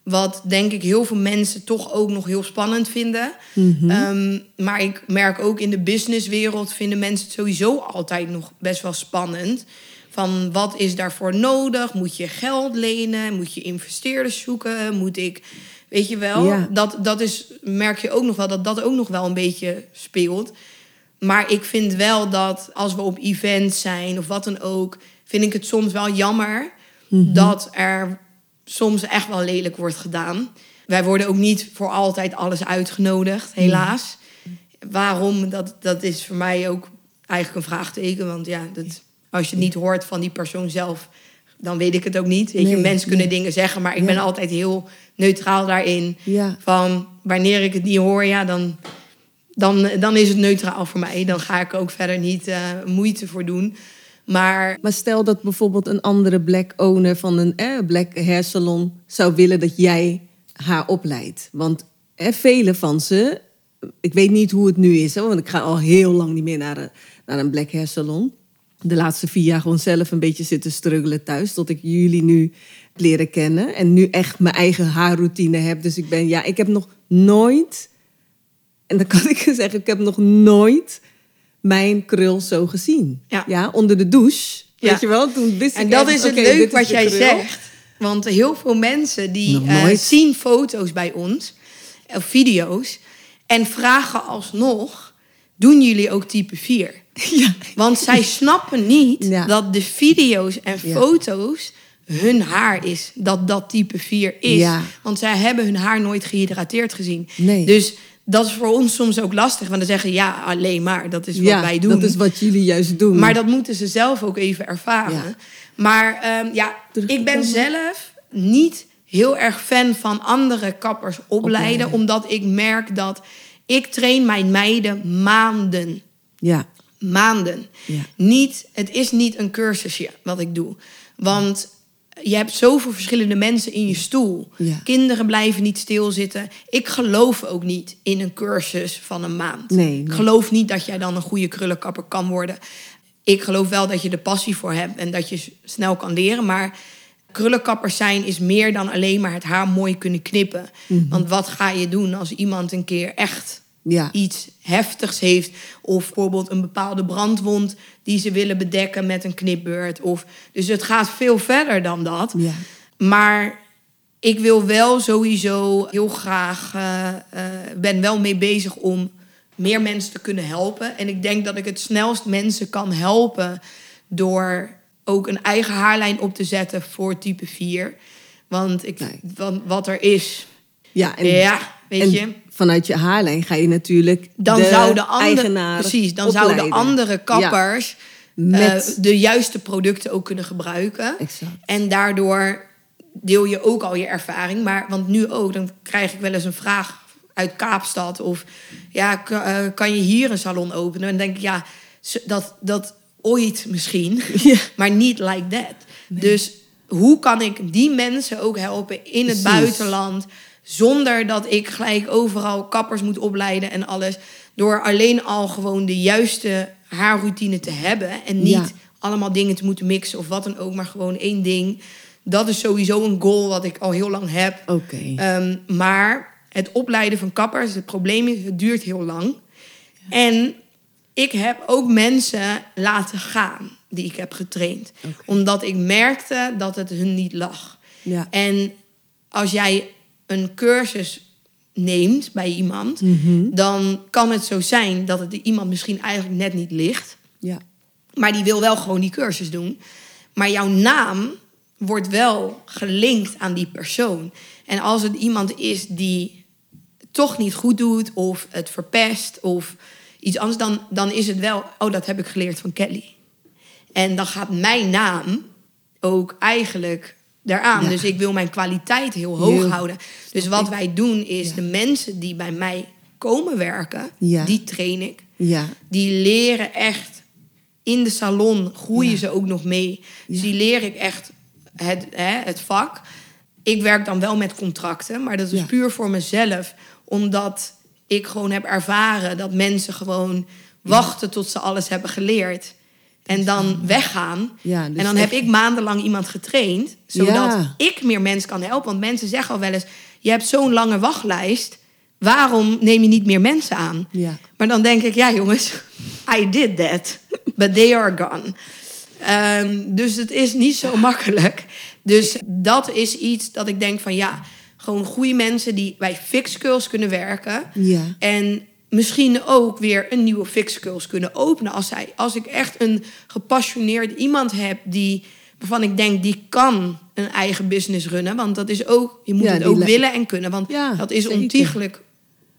wat denk ik heel veel mensen toch ook nog heel spannend vinden. Mhm. Ehm, maar ik merk ook in de businesswereld vinden mensen het sowieso altijd nog best wel spannend. Van wat is daarvoor nodig? Moet je geld lenen? Moet je investeerders zoeken? Moet ik, weet je wel? Ja. Dat, dat is, merk je ook nog wel dat dat ook nog wel een beetje speelt. Maar ik vind wel dat als we op events zijn of wat dan ook, vind ik het soms wel jammer dat er soms echt wel lelijk wordt gedaan. Wij worden ook niet voor altijd alles uitgenodigd, helaas. Waarom? Dat, dat is voor mij ook eigenlijk een vraagteken. Want ja, dat, als je het niet hoort van die persoon zelf, dan weet ik het ook niet. Weet je, Nee, mensen kunnen nee. dingen zeggen, maar ik Ja. ben altijd heel neutraal daarin. Ja. Van wanneer ik het niet hoor, ja, dan, dan, dan is het neutraal voor mij. Dan ga ik ook verder niet eh, moeite voor doen. Maar Maar stel dat bijvoorbeeld een andere black owner van een eh, black hair salon zou willen dat jij haar opleidt. Want eh, vele van ze, ik weet niet hoe het nu is, hè, want ik ga al heel lang niet meer naar een, naar een black hair salon. De laatste vier jaar gewoon zelf een beetje zitten struggelen thuis, tot ik jullie nu leren kennen. En nu echt mijn eigen haarroutine heb. Dus ik ben, ja, ik heb nog nooit, en dan kan ik zeggen, ik heb nog nooit mijn krul zo gezien. Ja. onder de douche. Ja. Weet je wel? Toen wist En ik dat is het oké, leuk wat jij krul. zegt. Want heel veel mensen die eh, zien foto's bij ons, of video's, en vragen alsnog: doen jullie ook type 4? Ja. Want zij snappen niet Ja. dat de video's en Ja. foto's hun haar is. Dat dat type 4 is. Ja. Want zij hebben hun haar nooit gehydrateerd gezien. Nee. Dus dat is voor ons soms ook lastig. Want dan zeggen ja, alleen maar, dat is wat ja, wij doen. dat is wat jullie juist doen. Maar dat moeten ze zelf ook even ervaren. Ja. Maar ehm, ja, ik ben zelf niet heel erg fan van andere kappers opleiden. Opleiden. Omdat ik merk dat ik train mijn meiden maanden. Ja, Maanden. Ja. Niet, het is niet een cursusje wat ik doe. Want je hebt zoveel verschillende mensen in je stoel. Ja. Kinderen blijven niet stilzitten. Ik geloof ook niet in een cursus van een maand. Nee, nee. Ik geloof niet dat jij dan een goede krullenkapper kan worden. Ik geloof wel dat je er passie voor hebt en dat je snel kan leren. Maar krullenkappers zijn is meer dan alleen maar het haar mooi kunnen knippen. Mhm. Want wat ga je doen als iemand een keer echt ja. iets heftigs heeft. Of bijvoorbeeld een bepaalde brandwond die ze willen bedekken met een knipbeurt. Of, dus het gaat veel verder dan dat. Ja. Maar ik wil wel sowieso heel graag, eh, eh, ben wel mee bezig om meer mensen te kunnen helpen. En ik denk dat ik het snelst mensen kan helpen door ook een eigen haarlijn op te zetten voor type 4. Want ik, Nee. want wat er is, Ja, en, ja, weet en je. Vanuit je haarlijn ga je natuurlijk Dan de zouden andere, eigenaar precies, dan opleiden. zouden andere kappers Met- eh, de juiste producten ook kunnen gebruiken. Exact. En daardoor deel je ook al je ervaring. Maar, want nu ook, dan krijg ik wel eens een vraag uit Kaapstad. Of ja, eh, kan je hier een salon openen? En dan denk ik, ja, dat, dat ooit misschien. Ja. maar niet like that. Dus hoe kan ik die mensen ook helpen in het Precies. buitenland... zonder dat ik gelijk overal kappers moet opleiden en alles... door alleen al gewoon de juiste haarroutine te hebben... en niet Ja. allemaal dingen te moeten mixen of wat dan ook... maar gewoon één ding. Dat is sowieso een goal wat ik al heel lang heb. Oké. Ehm, maar het opleiden van kappers, het probleem is, het duurt heel lang. En ik heb ook mensen laten gaan die ik heb getraind. Omdat ik merkte dat het hun niet lag. Ja. En als jij een cursus neemt bij iemand, Mhm. dan kan het zo zijn dat het iemand misschien eigenlijk net niet ligt. Ja. Maar die wil wel gewoon die cursus doen. Maar jouw naam wordt wel gelinkt aan die persoon. En als het iemand is die toch niet goed doet, of het verpest, of iets anders, dan, dan is het wel, oh, dat heb ik geleerd van Kelly. En dan gaat mijn naam ook eigenlijk daaraan. Ja. Dus ik wil mijn kwaliteit heel hoog Heel- houden. Dus wat wij doen is Ja. de mensen die bij mij komen werken, Ja. die train ik Ja. die leren echt in de salon groeien ze ook nog mee. Dus die leer ik echt het, hè, het vak. Ik werk dan wel met contracten, maar dat is puur voor mezelf, omdat ik gewoon heb ervaren dat mensen gewoon wachten tot ze alles hebben geleerd en dan weggaan. Ja, dus en dan echt- heb ik maandenlang iemand getraind, zodat Ja. ik meer mensen kan helpen. Want mensen zeggen al wel eens: je hebt zo'n lange wachtlijst. Waarom neem je niet meer mensen aan? Ja. Maar dan denk ik, ja jongens, I did that. But they are gone. Ehm, dus het is niet zo makkelijk. Dus dat is iets dat ik denk van ja, gewoon goede mensen die bij Fixkills kunnen werken. Ja. En misschien ook weer een nieuwe Fixkills kunnen openen. Als, zij, als ik echt een gepassioneerd iemand heb die, waarvan ik denk die kan een eigen business runnen. Want dat is ook, je moet Ja, het ook le- willen en kunnen. Want Ja, dat is zeker. ontiegelijk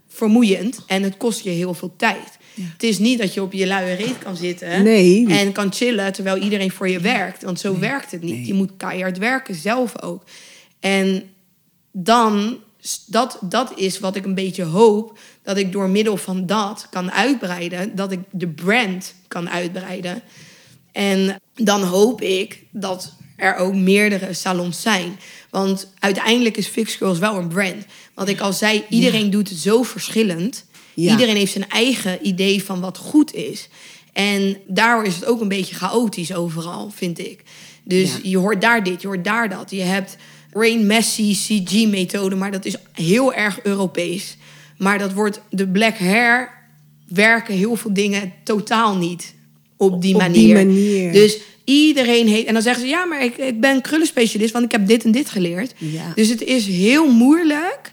vermoeiend en het kost je heel veel tijd. Ja. Het is niet dat je op je luie reet kan zitten Nee. en kan chillen terwijl iedereen voor je werkt. Want zo werkt het niet. Je moet keihard werken, zelf ook. En dan, dat, dat is wat ik een beetje hoop, dat ik door middel van dat kan uitbreiden. Dat ik de brand kan uitbreiden. En dan hoop ik dat er ook meerdere salons zijn. Want uiteindelijk is Fix Girls wel een brand. Want ik al zei, iedereen doet het zo verschillend. Ja. Iedereen heeft zijn eigen idee van wat goed is. En daardoor is het ook een beetje chaotisch overal, vind ik. Dus Ja. je hoort daar dit, je hoort daar dat. Je hebt Rain Messi CG-methode, maar dat is heel erg Europees. Maar dat wordt de black hair werken heel veel dingen totaal niet op die Op manier. die manier. Dus iedereen heeft. En dan zeggen ze: ja, maar ik, ik ben krullenspecialist, want ik heb dit en dit geleerd. Ja. Dus het is heel moeilijk.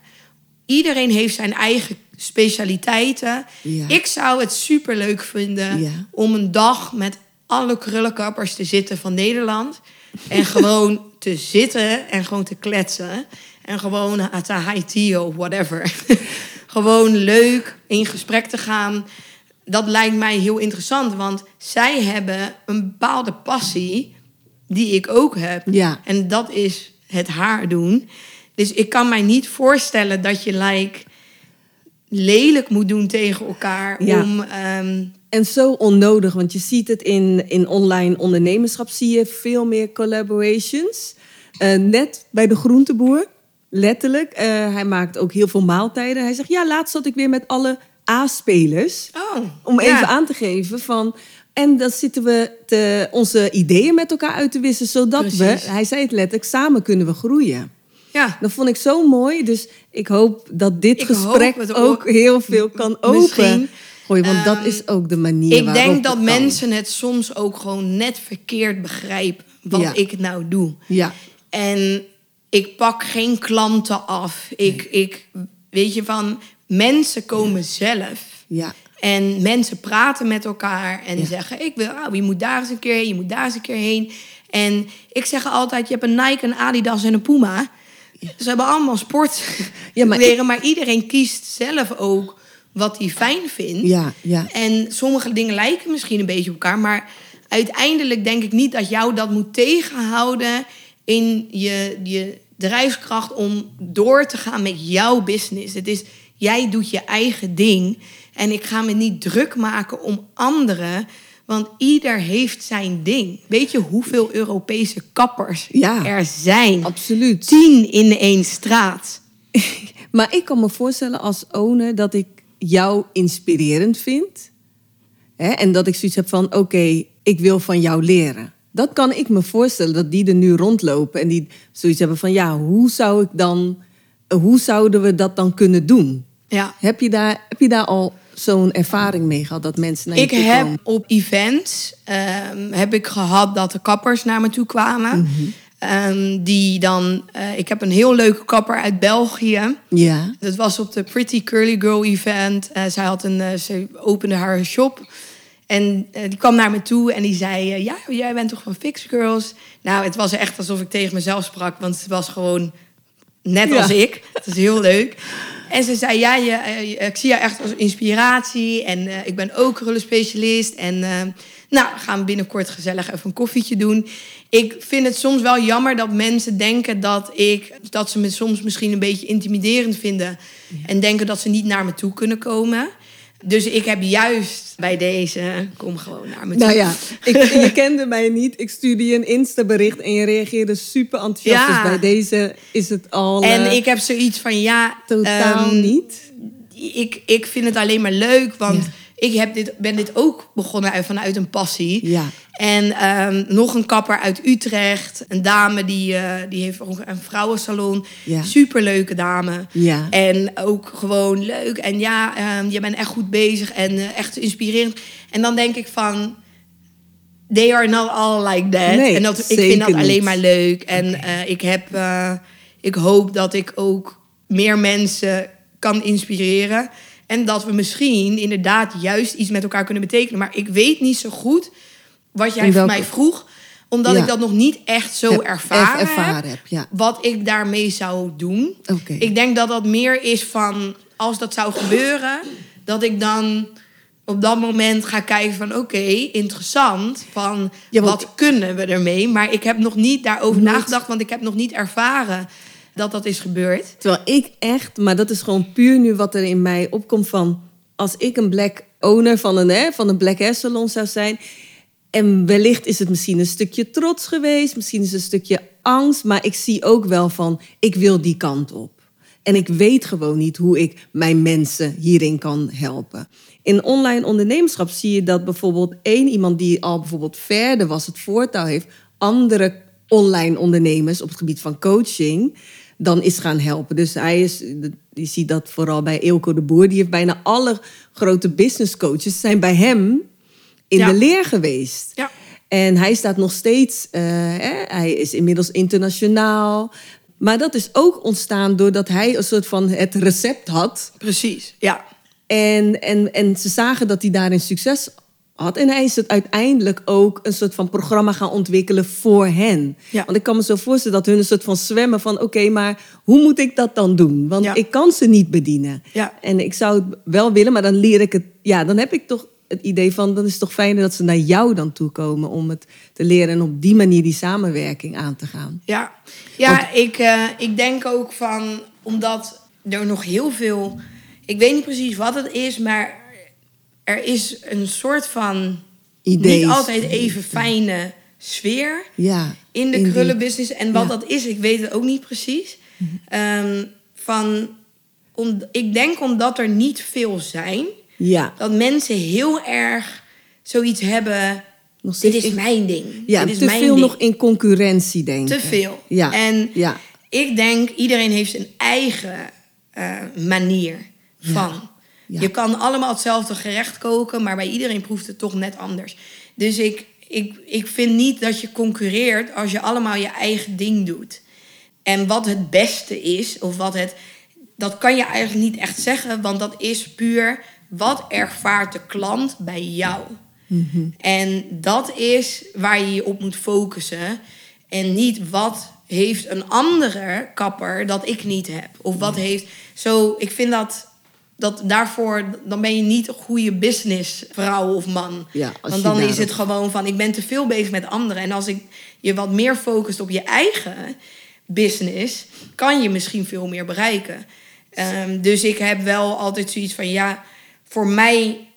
Iedereen heeft zijn eigen specialiteiten. Ja. Ik zou het super leuk vinden Ja. om een dag met alle krullenkappers te zitten van Nederland. En gewoon te zitten en gewoon te kletsen. En gewoon te high tea of whatever. Gewoon leuk in gesprek te gaan. Dat lijkt mij heel interessant, want zij hebben een bepaalde passie die ik ook heb. Ja. En dat is het haar doen. Dus ik kan mij niet voorstellen dat je like lelijk moet doen tegen elkaar Ja. om ehm, En zo onnodig, want je ziet het in, in online ondernemerschap, zie je veel meer collaborations. Eh, net bij de groenteboer, letterlijk. Eh, hij maakt ook heel veel maaltijden. Hij zegt, ja, laatst zat ik weer met alle A-spelers. oh, Om ja. even aan te geven van... En dan zitten we te, onze ideeën met elkaar uit te wisselen... zodat we, hij zei het letterlijk, samen kunnen we groeien. Ja, Dat vond ik zo mooi. Dus ik hoop dat dit Ik gesprek ook ook. heel veel kan Misschien, open. Gooien, want dat ehm, is ook de manier ik waarop denk dat het mensen het soms ook gewoon net verkeerd begrijpen wat Ja. ik nou doe. Ja, En ik pak geen klanten af. Ik, ik weet je van, mensen komen zelf. ja, En mensen praten met elkaar en Ja. zeggen: Ik wil, oh, je moet daar eens een keer heen, je moet daar eens een keer heen. En ik zeg altijd: Je hebt een Nike, een Adidas en een Puma. Ze hebben allemaal sportkleren, Ja, maar maar, iedereen kiest zelf ook wat hij fijn vindt. ja, ja. En sommige dingen lijken misschien een beetje op elkaar, maar uiteindelijk denk ik niet dat jou dat moet tegenhouden in je, je drijfkracht om door te gaan met jouw business. Het is, jij doet je eigen ding en ik ga me niet druk maken om anderen, want ieder heeft zijn ding. Weet je hoeveel Europese kappers Ja. er zijn? Absoluut. Tien in één straat. Maar ik kan me voorstellen als owner dat ik jou inspirerend vind. Hè? En dat ik zoiets heb van, oké, ik wil van jou leren. Dat kan ik me voorstellen, dat die er nu rondlopen. En die zoiets hebben van, ja, hoe zou ik dan... Hoe zouden we dat dan kunnen doen? Ja. Heb je daar, heb je daar al zo'n ervaring mee gehad dat mensen naar je Ik toe heb komen? op events ehm, heb ik gehad dat de kappers naar me toe kwamen. Ehm, die dan, eh, ik heb een heel leuke kapper uit België. Ja, Dat was op de Pretty Curly Girl event. Eh, zij had een, eh, ze opende haar shop. En eh, die kwam naar me toe en die zei: eh, Ja, jij bent toch van Fix Girls? Nou, het was echt alsof ik tegen mezelf sprak, want het was gewoon net Ja. als ik. Het is heel leuk. En ze zei: Ja, je, eh, ik zie jou echt als inspiratie. En ik ben ook specialist. En nou, we gaan binnenkort gezellig even een koffietje doen. Ik vind het soms wel jammer dat mensen denken dat ik dat ze me soms misschien een beetje intimiderend vinden en denken dat ze niet naar me toe kunnen komen. Dus ik heb juist bij deze kom gewoon naar me toe. nou ja, ik, je kende mij niet. Ik stuurde je een Insta-bericht en je reageerde super enthousiast. Ja. Dus bij deze is het al En eh, ik heb zoiets van ja, totaal ehm, niet. Ik, ik vind het alleen maar leuk, want Ja. Ik heb dit, ben dit ook begonnen uit- vanuit een passie. Ja. En ehm, nog een kapper uit Utrecht. Een dame die, eh, die heeft een vrouwensalon. Ja. Superleuke dame. Ja. En ook gewoon leuk. En ja, ehm, je bent echt goed bezig en eh, echt inspirerend. En dan denk ik van... They are not all like that. Nee, en dat, ik vind dat niet. alleen maar leuk. En eh, ik, heb, ik hoop dat ik ook meer mensen kan inspireren. En dat we misschien inderdaad juist iets met elkaar kunnen betekenen. Maar ik weet niet zo goed wat jij van mij vroeg. Omdat Ja. ik dat nog niet echt zo Heb- ervaren, ervaren heb. ja. Wat ik daarmee zou doen. Ik denk dat dat meer is van... Als dat zou gebeuren, dat ik dan op dat moment ga kijken van... Oké, interessant. Van Ja, wat kunnen we ermee? Maar ik heb nog niet daarover Nooit. nagedacht. Want ik heb nog niet ervaren dat dat is gebeurd. Terwijl ik echt, maar dat is gewoon puur nu wat er in mij opkomt van... als ik een black owner van een, hè, van een black hair salon zou zijn... en wellicht is het misschien een stukje trots geweest... misschien is het een stukje angst... maar ik zie ook wel van, ik wil die kant op. En ik weet gewoon niet hoe ik mijn mensen hierin kan helpen. In online ondernemerschap zie je dat bijvoorbeeld één iemand die al bijvoorbeeld verder was, het voortouw heeft, andere online ondernemers op het gebied van coaching dan is gaan helpen. Dus hij is, je ziet dat vooral bij Eelco de Boer, die heeft bijna alle grote business coaches zijn bij hem in Ja. de leer geweest. Ja. En hij staat nog steeds, eh, hè, hij is inmiddels internationaal. Maar dat is ook ontstaan doordat hij een soort van het recept had. Precies, ja. En, en, en ze zagen dat hij daarin succes had. En hij is het uiteindelijk ook een soort van programma gaan ontwikkelen voor hen. Ja. Want ik kan me zo voorstellen dat hun een soort van zwemmen van... oké, maar hoe moet ik dat dan doen? Want Ja. ik kan ze niet bedienen. Ja. En ik zou het wel willen, maar dan leer ik het... Ja, dan heb ik toch het idee van... dan is het toch fijner dat ze naar jou dan toe komen... om het te leren en op die manier die samenwerking aan te gaan. Ja, ja ik, eh, ik denk ook van, omdat er nog heel veel, ik weet niet precies wat het is, maar er is een soort van Ideeën. niet altijd even fijne sfeer Ja. in de die- krullenbusiness. En wat ja. dat is, ik weet het ook niet precies. Ehm, van, om, ik denk omdat er niet veel zijn, Ja. dat mensen heel erg zoiets hebben. Nog Dit is in- mijn ding. Ja, dit is te mijn veel ding. nog in concurrentie denken. Te veel. Ja. En ja. ik denk, iedereen heeft zijn eigen eh, manier van. Ja. Je kan allemaal hetzelfde gerecht koken, maar bij iedereen proeft het toch net anders. Dus ik, ik, ik vind niet dat je concurreert als je allemaal je eigen ding doet. En wat het beste is, of wat het. Dat kan je eigenlijk niet echt zeggen, want dat is puur wat ervaart de klant bij jou. En dat is waar je je op moet focussen. En niet wat heeft een andere kapper dat ik niet heb. Of wat heeft. Zo, ik vind dat. Dat daarvoor, dan ben je niet een goede businessvrouw of man. Ja, Want dan is het gewoon van, ik ben te veel bezig met anderen. En als ik je wat meer focust op je eigen business, kan je misschien veel meer bereiken. Ehm, dus ik heb wel altijd zoiets van, ja, voor mij,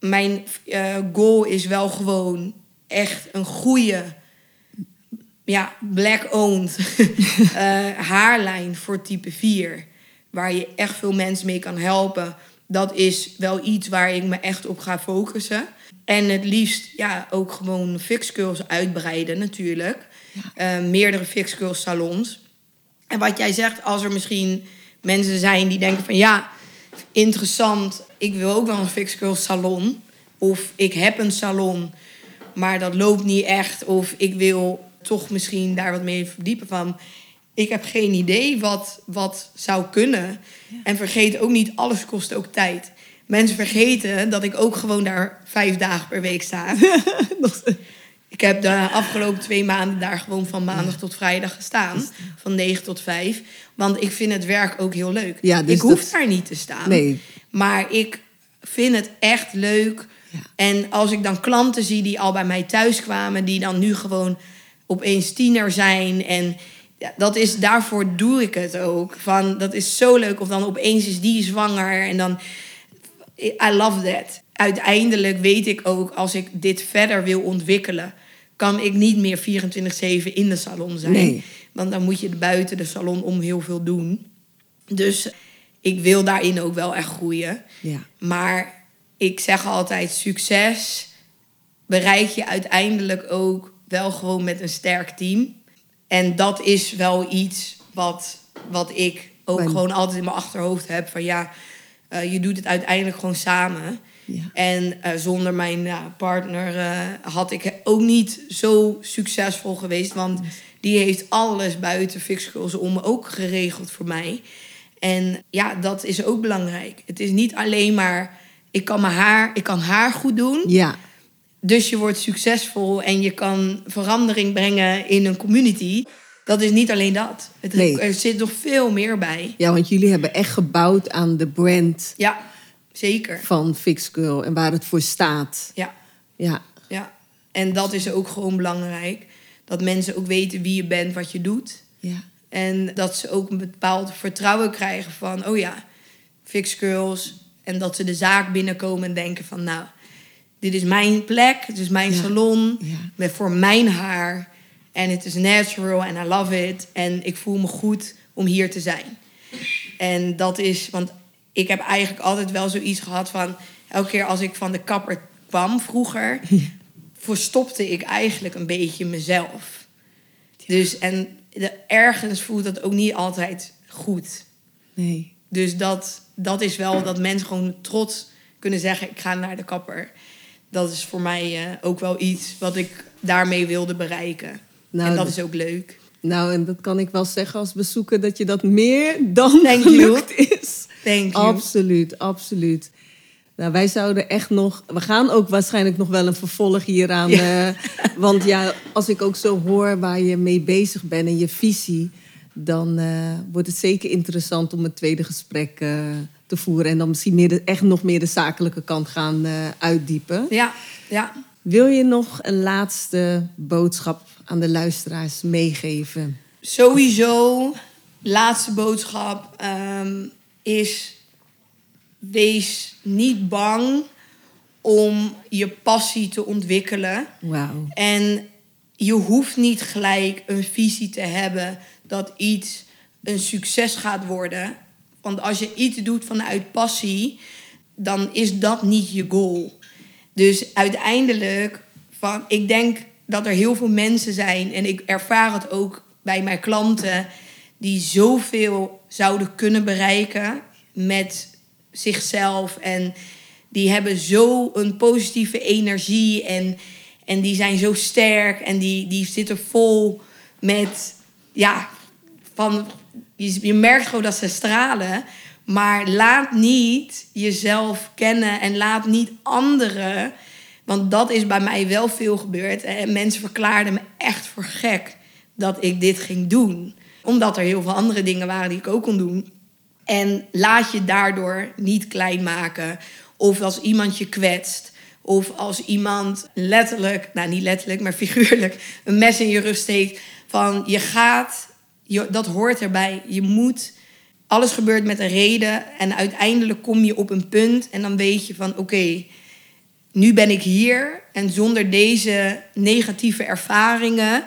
mijn eh, goal is wel gewoon echt een goede, ja, black-owned eh, haarlijn voor type 4. Waar je echt veel mensen mee kan helpen. Dat is wel iets waar ik me echt op ga focussen. En het liefst ja, ook gewoon fix curls uitbreiden natuurlijk. Eh, meerdere fix curls salons. En wat jij zegt, als er misschien mensen zijn die denken van ja, interessant, ik wil ook wel een fix curls salon. Of ik heb een salon, maar dat loopt niet echt. Of ik wil toch misschien daar wat mee verdiepen van. Ik heb geen idee wat, wat zou kunnen. En vergeet ook niet, alles kost ook tijd. Mensen vergeten dat ik ook gewoon daar vijf dagen per week sta. Ik heb de afgelopen twee maanden daar gewoon van maandag tot vrijdag gestaan. Van 9 tot 5. Want ik vind het werk ook heel leuk. Ja, dus ik hoef dat- daar niet te staan. Nee. Maar ik vind het echt leuk. Ja. En als ik dan klanten zie die al bij mij thuis kwamen, die dan nu gewoon opeens tiener zijn. En ja, dat is, daarvoor doe ik het ook. Van, dat is zo leuk. Of dan opeens is die zwanger. En dan, I love that. Uiteindelijk weet ik ook, als ik dit verder wil ontwikkelen, kan ik niet meer 24-7 in de salon zijn. Nee. Want dan moet je buiten de salon om heel veel doen. Dus ik wil daarin ook wel echt groeien. Ja. Maar ik zeg altijd: succes bereik je uiteindelijk ook wel gewoon met een sterk team. En dat is wel iets wat, wat ik ook gewoon altijd in mijn achterhoofd heb: van ja, eh, je doet het uiteindelijk gewoon samen. Ja. En eh, zonder mijn partner eh, had ik ook niet zo succesvol geweest. Want die heeft alles buiten fixcurls om ook geregeld voor mij. En ja, dat is ook belangrijk. Het is niet alleen maar, ik kan, mijn haar, ik kan haar goed doen. Ja. Dus je wordt succesvol en je kan verandering brengen in een community. Dat is niet alleen dat. Het, Nee. Er zit nog veel meer bij. ja, want jullie hebben echt gebouwd aan de brand Ja, zeker. van Fix Girl en waar het voor staat. Ja. Ja. Ja, en dat is ook gewoon belangrijk. Dat mensen ook weten wie je bent, wat je doet. Ja. En dat ze ook een bepaald vertrouwen krijgen van... oh ja, fix girls. En dat ze de zaak binnenkomen en denken van... nou, dit is mijn plek, het is mijn Ja. salon... Ja. met voor mijn haar. En het is natural en I love it. En ik voel me goed om hier te zijn. En dat is, want ik heb eigenlijk altijd wel zoiets gehad van... elke keer als ik van de kapper kwam vroeger... verstopte ik eigenlijk een beetje mezelf. Dus, en de, ergens voelt dat ook niet altijd goed. Nee. Dus dat, dat is wel dat mensen gewoon trots kunnen zeggen... ik ga naar de kapper. Dat is voor mij eh, ook wel iets wat ik daarmee wilde bereiken. Nou, en dat dat- is ook leuk. Nou, en dat kan ik wel zeggen als bezoeker dat je dat meer dan Thank you. gelukt is. Thank you. Absoluut, absoluut. Nou, wij zouden echt nog. We gaan ook waarschijnlijk nog wel een vervolg hieraan. Ja. eh, want ja, als ik ook zo hoor waar je mee bezig bent en je visie. dan eh, wordt het zeker interessant om een tweede gesprek eh, te voeren. En dan misschien meer de, echt nog meer de zakelijke kant gaan eh, uitdiepen. Ja, ja. Wil je nog een laatste boodschap aan de luisteraars meegeven? Sowieso, laatste boodschap ehm, is: wees niet bang om je passie te ontwikkelen. Wauw. En je hoeft niet gelijk een visie te hebben dat iets een succes gaat worden. Want als je iets doet vanuit passie, dan is dat niet je goal. Dus uiteindelijk, van, ik denk dat er heel veel mensen zijn, en ik ervaar het ook bij mijn klanten, die zoveel zouden kunnen bereiken met zichzelf. En die hebben zo een positieve energie en, en die zijn zo sterk en die, die zitten vol met, ja, van, je, je merkt gewoon dat ze stralen. Maar laat niet jezelf kennen en laat niet anderen. Want dat is bij mij wel veel gebeurd. En mensen verklaarden me echt voor gek dat ik dit ging doen. Omdat er heel veel andere dingen waren die ik ook kon doen. En laat je daardoor niet klein maken. Of als iemand je kwetst. Of als iemand letterlijk, nou niet letterlijk, maar figuurlijk, een mes in je rug steekt. Van je gaat, je, dat hoort erbij. Je moet, alles gebeurt met een reden. En uiteindelijk kom je op een punt en dan weet je van oké, nu ben ik hier. En zonder deze negatieve ervaringen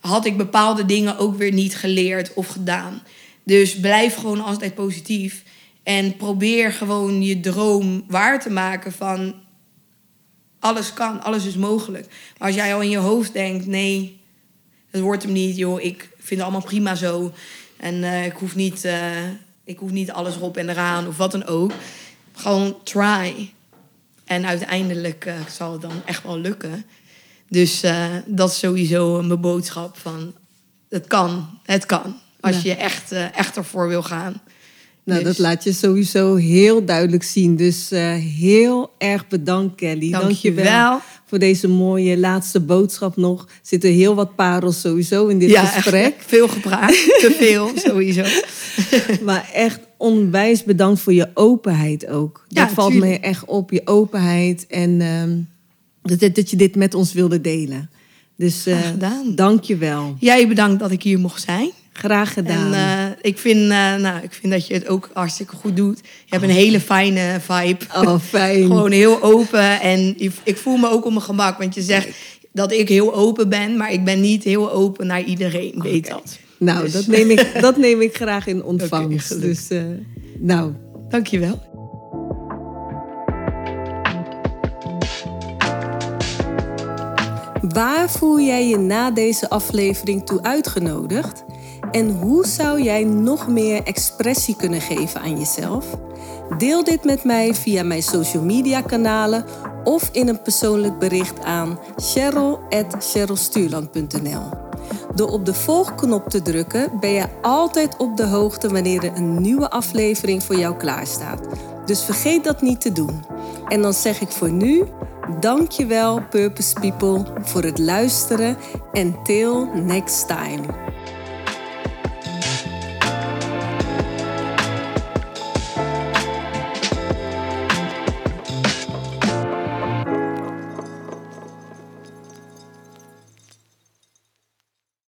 had ik bepaalde dingen ook weer niet geleerd of gedaan. Dus blijf gewoon altijd positief. En probeer gewoon je droom waar te maken van alles kan, alles is mogelijk. Maar als jij al in je hoofd denkt, nee, het wordt hem niet, joh, ik vind het allemaal prima zo. En eh, ik, hoef niet, eh, ik hoef niet alles erop en eraan of wat dan ook. Gewoon try. En uiteindelijk eh, zal het dan echt wel lukken. Dus dat is sowieso mijn boodschap van... Het kan, het kan. Als Ja. je echt, echt ervoor wil gaan. Nou, Dus- dat laat je sowieso heel duidelijk zien. Dus eh, heel erg bedankt, Kelly. Dank je wel voor deze mooie laatste boodschap nog. Er zitten heel wat parels sowieso in dit ja, gesprek. echt veel gepraat. Te veel, sowieso. Maar echt onwijs bedankt voor je openheid ook. Ja, dat valt tuurlijk. me echt op, je openheid. En ehm, dat, dat je dit met ons wilde delen. Dus eh, dank je wel. Jij bedankt dat ik hier mocht zijn. Graag gedaan. En eh, ik, vind, eh, nou, ik vind dat je het ook hartstikke goed doet. Je hebt een hele fijne vibe. oh, fijn. Gewoon heel open. En ik- ik voel me ook op mijn gemak. Want je zegt dat ik heel open ben. Maar ik ben niet heel open naar iedereen. Weet dat. nou, Dus- dat, neem ik, dat neem ik graag in ontvangst. Oké, dus, eh, nou, Dankjewel. Waar voel jij je na deze aflevering toe uitgenodigd? En hoe zou jij nog meer expressie kunnen geven aan jezelf? Deel dit met mij via mijn social media kanalen of in een persoonlijk bericht aan cheryl.cherylstuurland.nl. Door op de volgknop te drukken ben je altijd op de hoogte wanneer er een nieuwe aflevering voor jou klaarstaat. Dus vergeet dat niet te doen. En dan zeg ik voor nu, dankjewel Purpose People voor het luisteren en till next time.